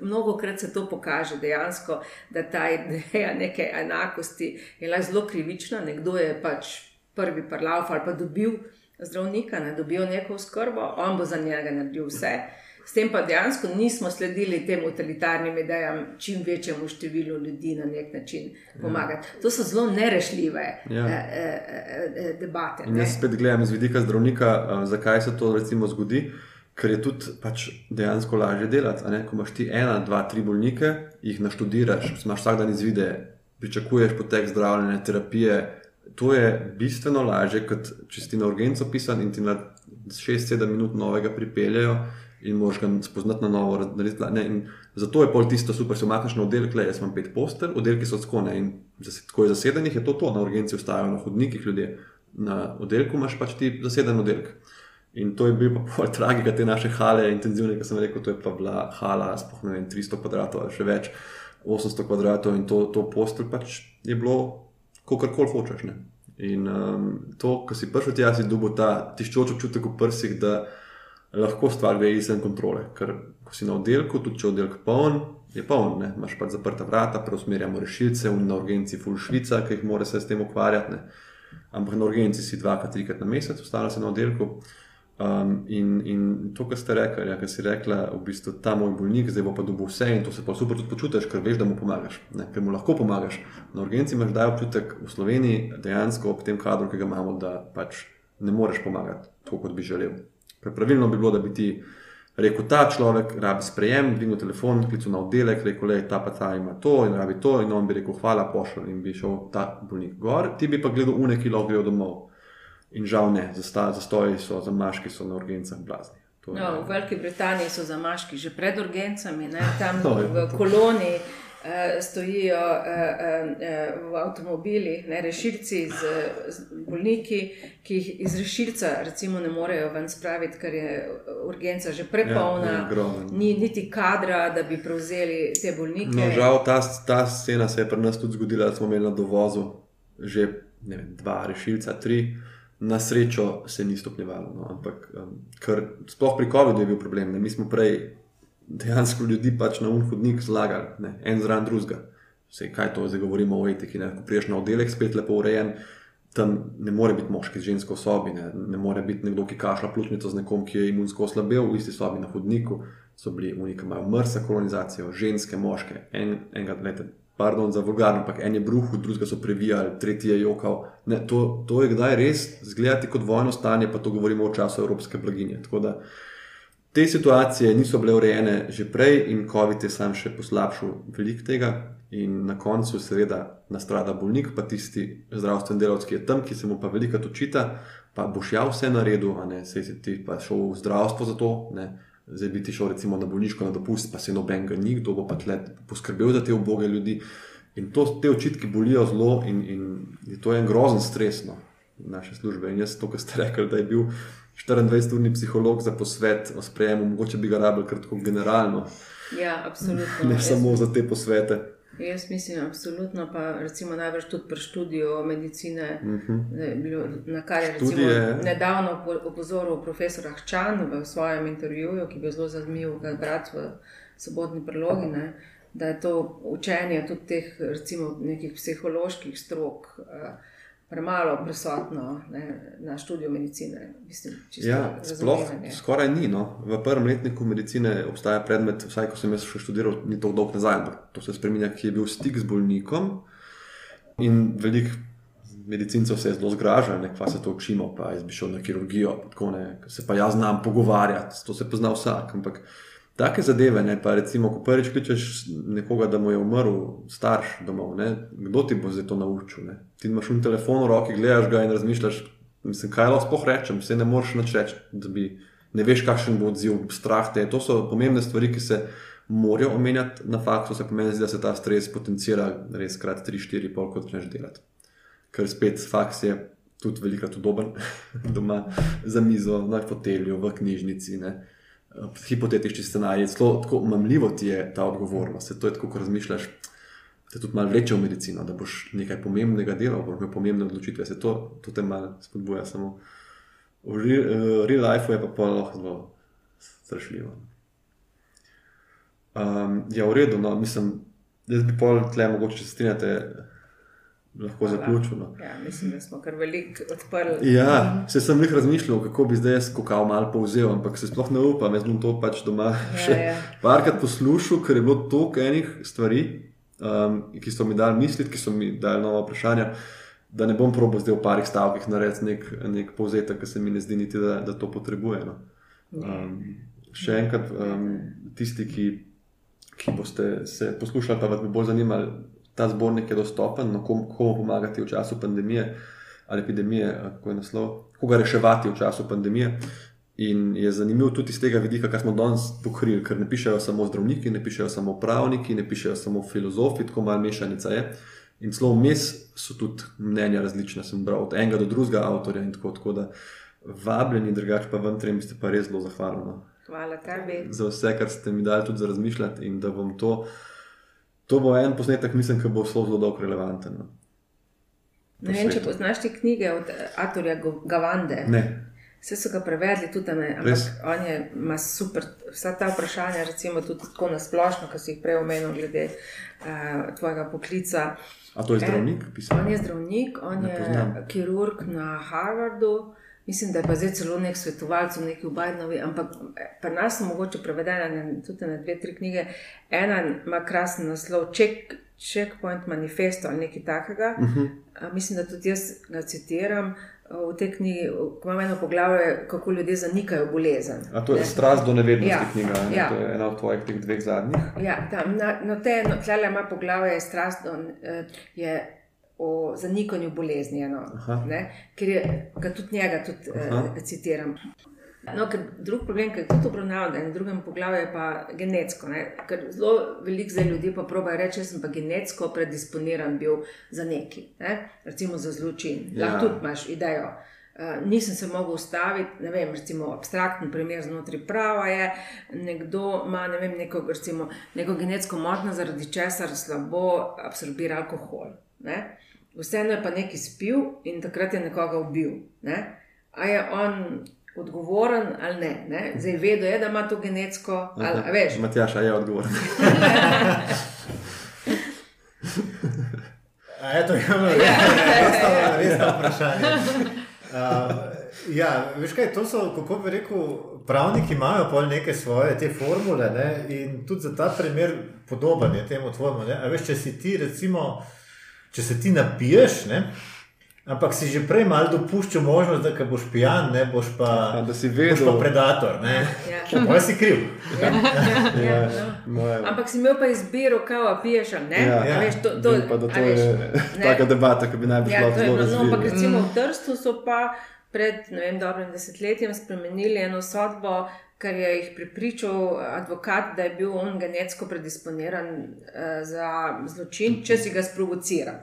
Mnogo krat se to pokaže dejansko, da ta ideja neke enakosti je zelo krivična. Nekdo je pač prvi parlav ali pa dobil zdravnika, ne dobijo neko skrbo, on bo za njega naredil vse. S tem pa dejansko nismo sledili tem totalitarnim idejam, čim večjemu številu ljudi na nek način pomagati. Ja. To so zelo nerešljive ja. eh, eh, eh, debate. Ne? Jaz spet gledam iz vidika zdravnika, uh, zakaj se to recimo zgodi. Ker je tudi pač dejansko lažje delati. Ko imaš ti ena, dva, tri bolnike, jih naštudiraš, imaš vsak dan izvide, pričakuješ potek zdravljenja, terapije. To je bistveno lažje, kot če si na urgenco pisan in ti na 6-7 minut novega pripeljejo in moraš ga spoznati na novo. Zato je pol tisto super, se omakneš na oddelek, le jaz imam pet poster, oddelki so tako ne in tako je zasedenih, je to to, na urgenci ostajajo na hodnikih ljudje. Na oddelku imaš pač ti zaseden oddelek. In to je bil pa pol tragika te naše hale, intenzivne, ki sem rekel, to je pa bila hala, spoh ne vem, 300 kvadratov ali še več, 800 kvadratov in to, to postelj pač je bilo, kako kar hočeš. Ne? In um, to, ko si prišel tja, si dobil ta tiščoč občutek v prsih, da lahko stvar gre izven kontrole. Ker ko si na oddelku, tudi če je oddelek poln, je poln, ne? imaš pač zaprta vrata, preusmerjamo rešilce, na urgenci full švica, ki jih mora se s tem ukvarjati. Ne? Ampak na urgenci si dvakrat, trikrat na mesec, ostalo se na oddelku. Um, in, in to, kar ste rekli, ja, kar si rekla, v bistvu ta moj bolnik, zdaj bo pa dobil vse in to se pa super tudi počutiš, ker veš, da mu pomagaš, ne, ker mu lahko pomagaš. Na urgenci imaš daj občutek v Sloveniji, dejansko ob tem kadru, ki ga imamo, da pač ne moreš pomagati tako, kot bi želel. Pravilno bi bilo, da bi ti rekel, ta človek rabi sprejem, dvignil telefon, klical na oddelek, rekel, da ta pa ta ima to in rabi to, in on bi rekel, hvala, pošljem in bi šel ta bolnik gor, ti bi pa gledal une, ki lahko grejo domov. In žal ne, zastoji so, zamaški so na urgencah blazni. No, v Veliki Britaniji so zamaški že pred urgencami, ne? tam no, v koloni. Uh, stojijo uh, uh, v avtomobilih, ne, rešilci z, z bolniki, ki jih iz rešilca recimo, ne morejo ven spraviti, ker je urgenca že prepolna, ja, ni niti kadra, da bi prevzeli te bolnike. No, žal, ta, ta scena se je pri nas tudi zgodila, da smo imeli na dovozu že vem, dva rešilca, tri. Na srečo se ni stopnjevalo, no, ampak um, kar, sploh pri COVID-u je bil problem. Ne, mi smo prej dejansko ljudi pač na unhodnik zlagali, ne, en zraven drugega. Vse, kaj to zdaj govorimo o etiki. Ne, ko priješ na oddelek, spet lepo urejen, tam ne more biti moški z žensko sobi, ne, ne more biti nekdo, ki kašlja pljučnico z nekom, ki je imunsko oslabel v isti sobi na hodniku. So bili unika, imajo mrsa kolonizacijo, ženske, moške, en, enega, leta, pardon za vulgarno, ampak en je bruh, drugega so previjali, tretji je jokal. Ne, to, to je kdaj res zgledati kot vojno stanje, pa to govorimo o času evropske blaginje. Te situacije niso bile urejene že prej, in COVID je sam še poslabšal velik tega. In na koncu, seveda, nastrada bolnik, pa tisti zdravstveni delavci, ki je tam, ki se mu pa veliko točita, pa boš ja vse naredil, ne se ti pa šel v zdravstvo za to. Ne zdaj bi ti šel recimo na bolniško na dopust, pa se noben ga ni, kdo bo pa tle poskrbel za te oboge ljudi. In to, te očitki bolijo zelo, in, in to je en grozen stres no, naše službe. In jaz to, kar ste rekli, da je bil 24-urni psiholog za posvet o sprejemu, mogoče bi ga rabil kratko generalno. Ja, absolutno. Ne samo za te posvete. Jaz mislim, absolutno, pa recimo največ tudi pri študiju medicine, uh mhm. -huh. na kar je recimo, nedavno opozoril profesor Ahčan v svojem intervjuju, ki je bil zelo zanimiv, ga brati v sobotni prilogi, ne, da je to učenje tudi teh recimo nekih psiholoških strok. Uh, premalo prisotno ne, na študiju medicine. Mislim, ja, sploh, skoraj ni. No. V prvem letniku medicine obstaja predmet, vsaj ko sem jaz še študiral, ni tako dolgo nazaj, ampak to se spremenja, ki je bil stik z bolnikom. In velik medicincev se je zelo zgražal, nekaj se to učimo, pa jaz bi šel na kirurgijo, tako ne, se pa jaz znam pogovarjati, to se pozna vsak. Ampak Take zadeve, ne, pa recimo, ko prvič kličeš nekoga, da mu je umrl starš domov, ne, kdo ti bo zdaj to naučil? Ne? Ti imaš un telefon v roki, gledaš ga in razmišljaš, mislim, kaj lahko sploh rečem, se ne moreš nič reči, da bi ne veš, kakšen bo odziv, strah te. To so pomembne stvari, ki se morajo omenjati na faktu, se pomeni, da se ta stres potencira res krat 3, 4, pol, kot začneš delati. Ker spet faks je tudi velikrat udoben doma za mizo, na fotelju, v knjižnici. Ne hipotetični scenarij, zelo tako mamljivo ti je ta odgovornost. Se to je tako, ko razmišljaš, te tudi malo vleče v medicino, da boš nekaj pomembnega delal, boš imel pomembne odločitve. Se to, to te malo spodbuja. Samo v real, uh, real life je pa pa lahko zelo strašljivo. Um, ja, v redu, no, mislim, da bi pol tle mogoče, če se strinjate lahko zaključeno. Ja, mislim, da smo kar veliko odprli. Ja, se sem jih razmišljal, kako bi zdaj skokal malo povzel, ampak se sploh ne upam, jaz bom to pač doma ja, še ja. parkrat poslušal, ker je bilo toliko enih stvari, um, ki so mi dali misliti, ki so mi dali nova vprašanja. Da ne bom probo zdaj v parih stavkih narediti nek, nek povzetek, ki se mi ne zdi niti, da, da to potrebuje. No. Um, še enkrat, um, tisti, ki, ki boste se poslušali, pa vas bo bolj zanimalo, ta zbornik je dostopen, no, komu kom pomagati v času pandemije ali epidemije, kako je naslov, koga reševati v času pandemije. In je zanimivo tudi iz tega vidika, kar smo danes pokrili, ker ne pišejo samo zdravniki, ne pišejo samo pravniki, ne pišejo samo filozofi, tako malo mešanica je. In celo vmes so tudi mnenja različna, sem bral od enega do drugega avtorja in tako, tako da vabljeni, drugače pa vam trem, ste pa res zelo zahvalni. No. Hvala tebi. Za vse, kar ste mi dali tudi za razmišljati in da bom to. To bo en posnetek, mislim, ki bo zelo, zelo dolgo relevanten. No. Ne vem, če poznaš te knjige od Atorja Gavande. Ne. Vse so ga prevedli tudi tam, ampak on je, ima super, vsa ta vprašanja, recimo tudi tako nasplošno, ki si jih prej omenil, glede uh, tvojega poklica. A to je zdravnik? En, on je zdravnik, on ne je poznam. kirurg na Harvardu, mislim, da je pa zdaj celo nek svetovalec v neki Bidenovi, ampak pri nas so mogoče prevedene tudi na dve, tri knjige. Ena ima krasen naslov Check, Checkpoint Manifesto ali nekaj takega. Uh -huh. Mislim, da tudi jaz ga citiram. V tej knjigi imamo eno poglavje, kako ljudje zanikajo bolezen. A to je ne? strast do nevednosti ja, knjiga, ne? ja. to je ena od tvojih dveh zadnjih. Ja, tam, na, no, te, no, tlele ima poglavje, strast do, je o zanikanju bolezni, eno, ker je, ga tudi njega tudi, uh, citiram. No, drug problem, ki je tudi obravnavan na drugem poglavju, je pa genetsko. Ne? Ker zelo veliko zdaj ljudi pa pravi reči, da sem pa genetsko predisponiran bil za neki, ne? recimo za zločin. Ja. Lahko tudi imaš idejo. Uh, nisem se mogel ustaviti, ne vem, recimo abstraktni primer znotraj prava je, nekdo ima ne vem, neko, recimo, neko genetsko motnjo, zaradi česar slabo absorbira alkohol. Ne? Vseeno je pa nekaj spil in takrat je nekoga ubil. Ne? A je on odgovoren ali ne? ne? Zdaj vedo je, da ima to genetsko. Matjaša je odgovoren. Je to eno resno vprašanje. Uh, ja, veš kaj, to so, kako bi rekel, pravniki imajo pol neke svoje te formule ne? in tudi za ta primer podoben je temu tvojemu. Veš, če si ti recimo če se ti napiješ, ne, ampak si že prej malo dopuščal možnost, da boš pijan, ne boš pa, ja, da si vedel, da si predator. Ne, ja. Moj si kriv. Ja. Ja. Ja. Ja. Ampak si imel pa izbiro, kaj piješ. Ne, ja. Ja. Veš, to, to, pa, to veš, je taka debata, ki bi naj bila ja, zelo no, ampak recimo v Trstu so pa. Pred vem, dobrim desetletjem spremenili eno sodbo, ker je jih pripričal advokat, da je bil on genetsko predisponiran uh, za zločin, če si ga sprovocira.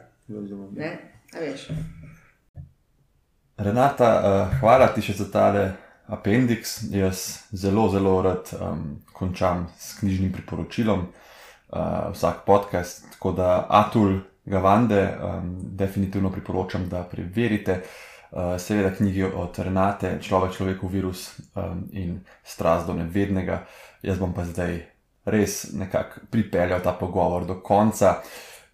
Renata, uh, hvala ti še za tale appendix. Jaz zelo, zelo rad um, končam s knjižnim priporočilom, uh, vsak podcast. Tako da Atul Gavande um, definitivno priporočam, da preverite. Eh, seveda knjigi od Renate, človek, človek, virus um, in strast do nevednega. Jaz bom pa zdaj res nekako pripeljal ta pogovor do konca.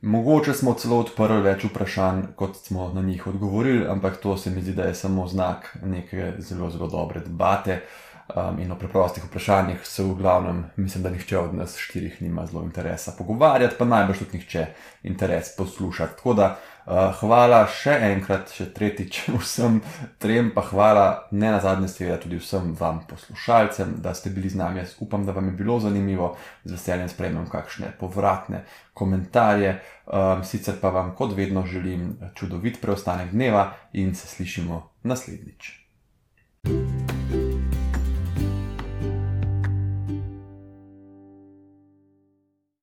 Mogoče smo celo odprli več vprašanj, kot smo na njih odgovorili, ampak to se mi zdi, da je samo znak neke zelo, zelo dobre debate. Um, in o preprostih vprašanjih se v glavnem, mislim, da nihče od nas štirih nima zelo interesa pogovarjati, pa najbrž tudi nihče interes poslušati. Tako da uh, hvala še enkrat, še tretjič vsem trem, pa hvala ne na zadnje, seveda tudi vsem vam poslušalcem, da ste bili z nami. Jaz upam, da vam je bilo zanimivo, z veseljem spremljam kakšne povratne komentarje. Um, sicer pa vam kot vedno želim čudovit preostanek dneva in se slišimo naslednjič. thank you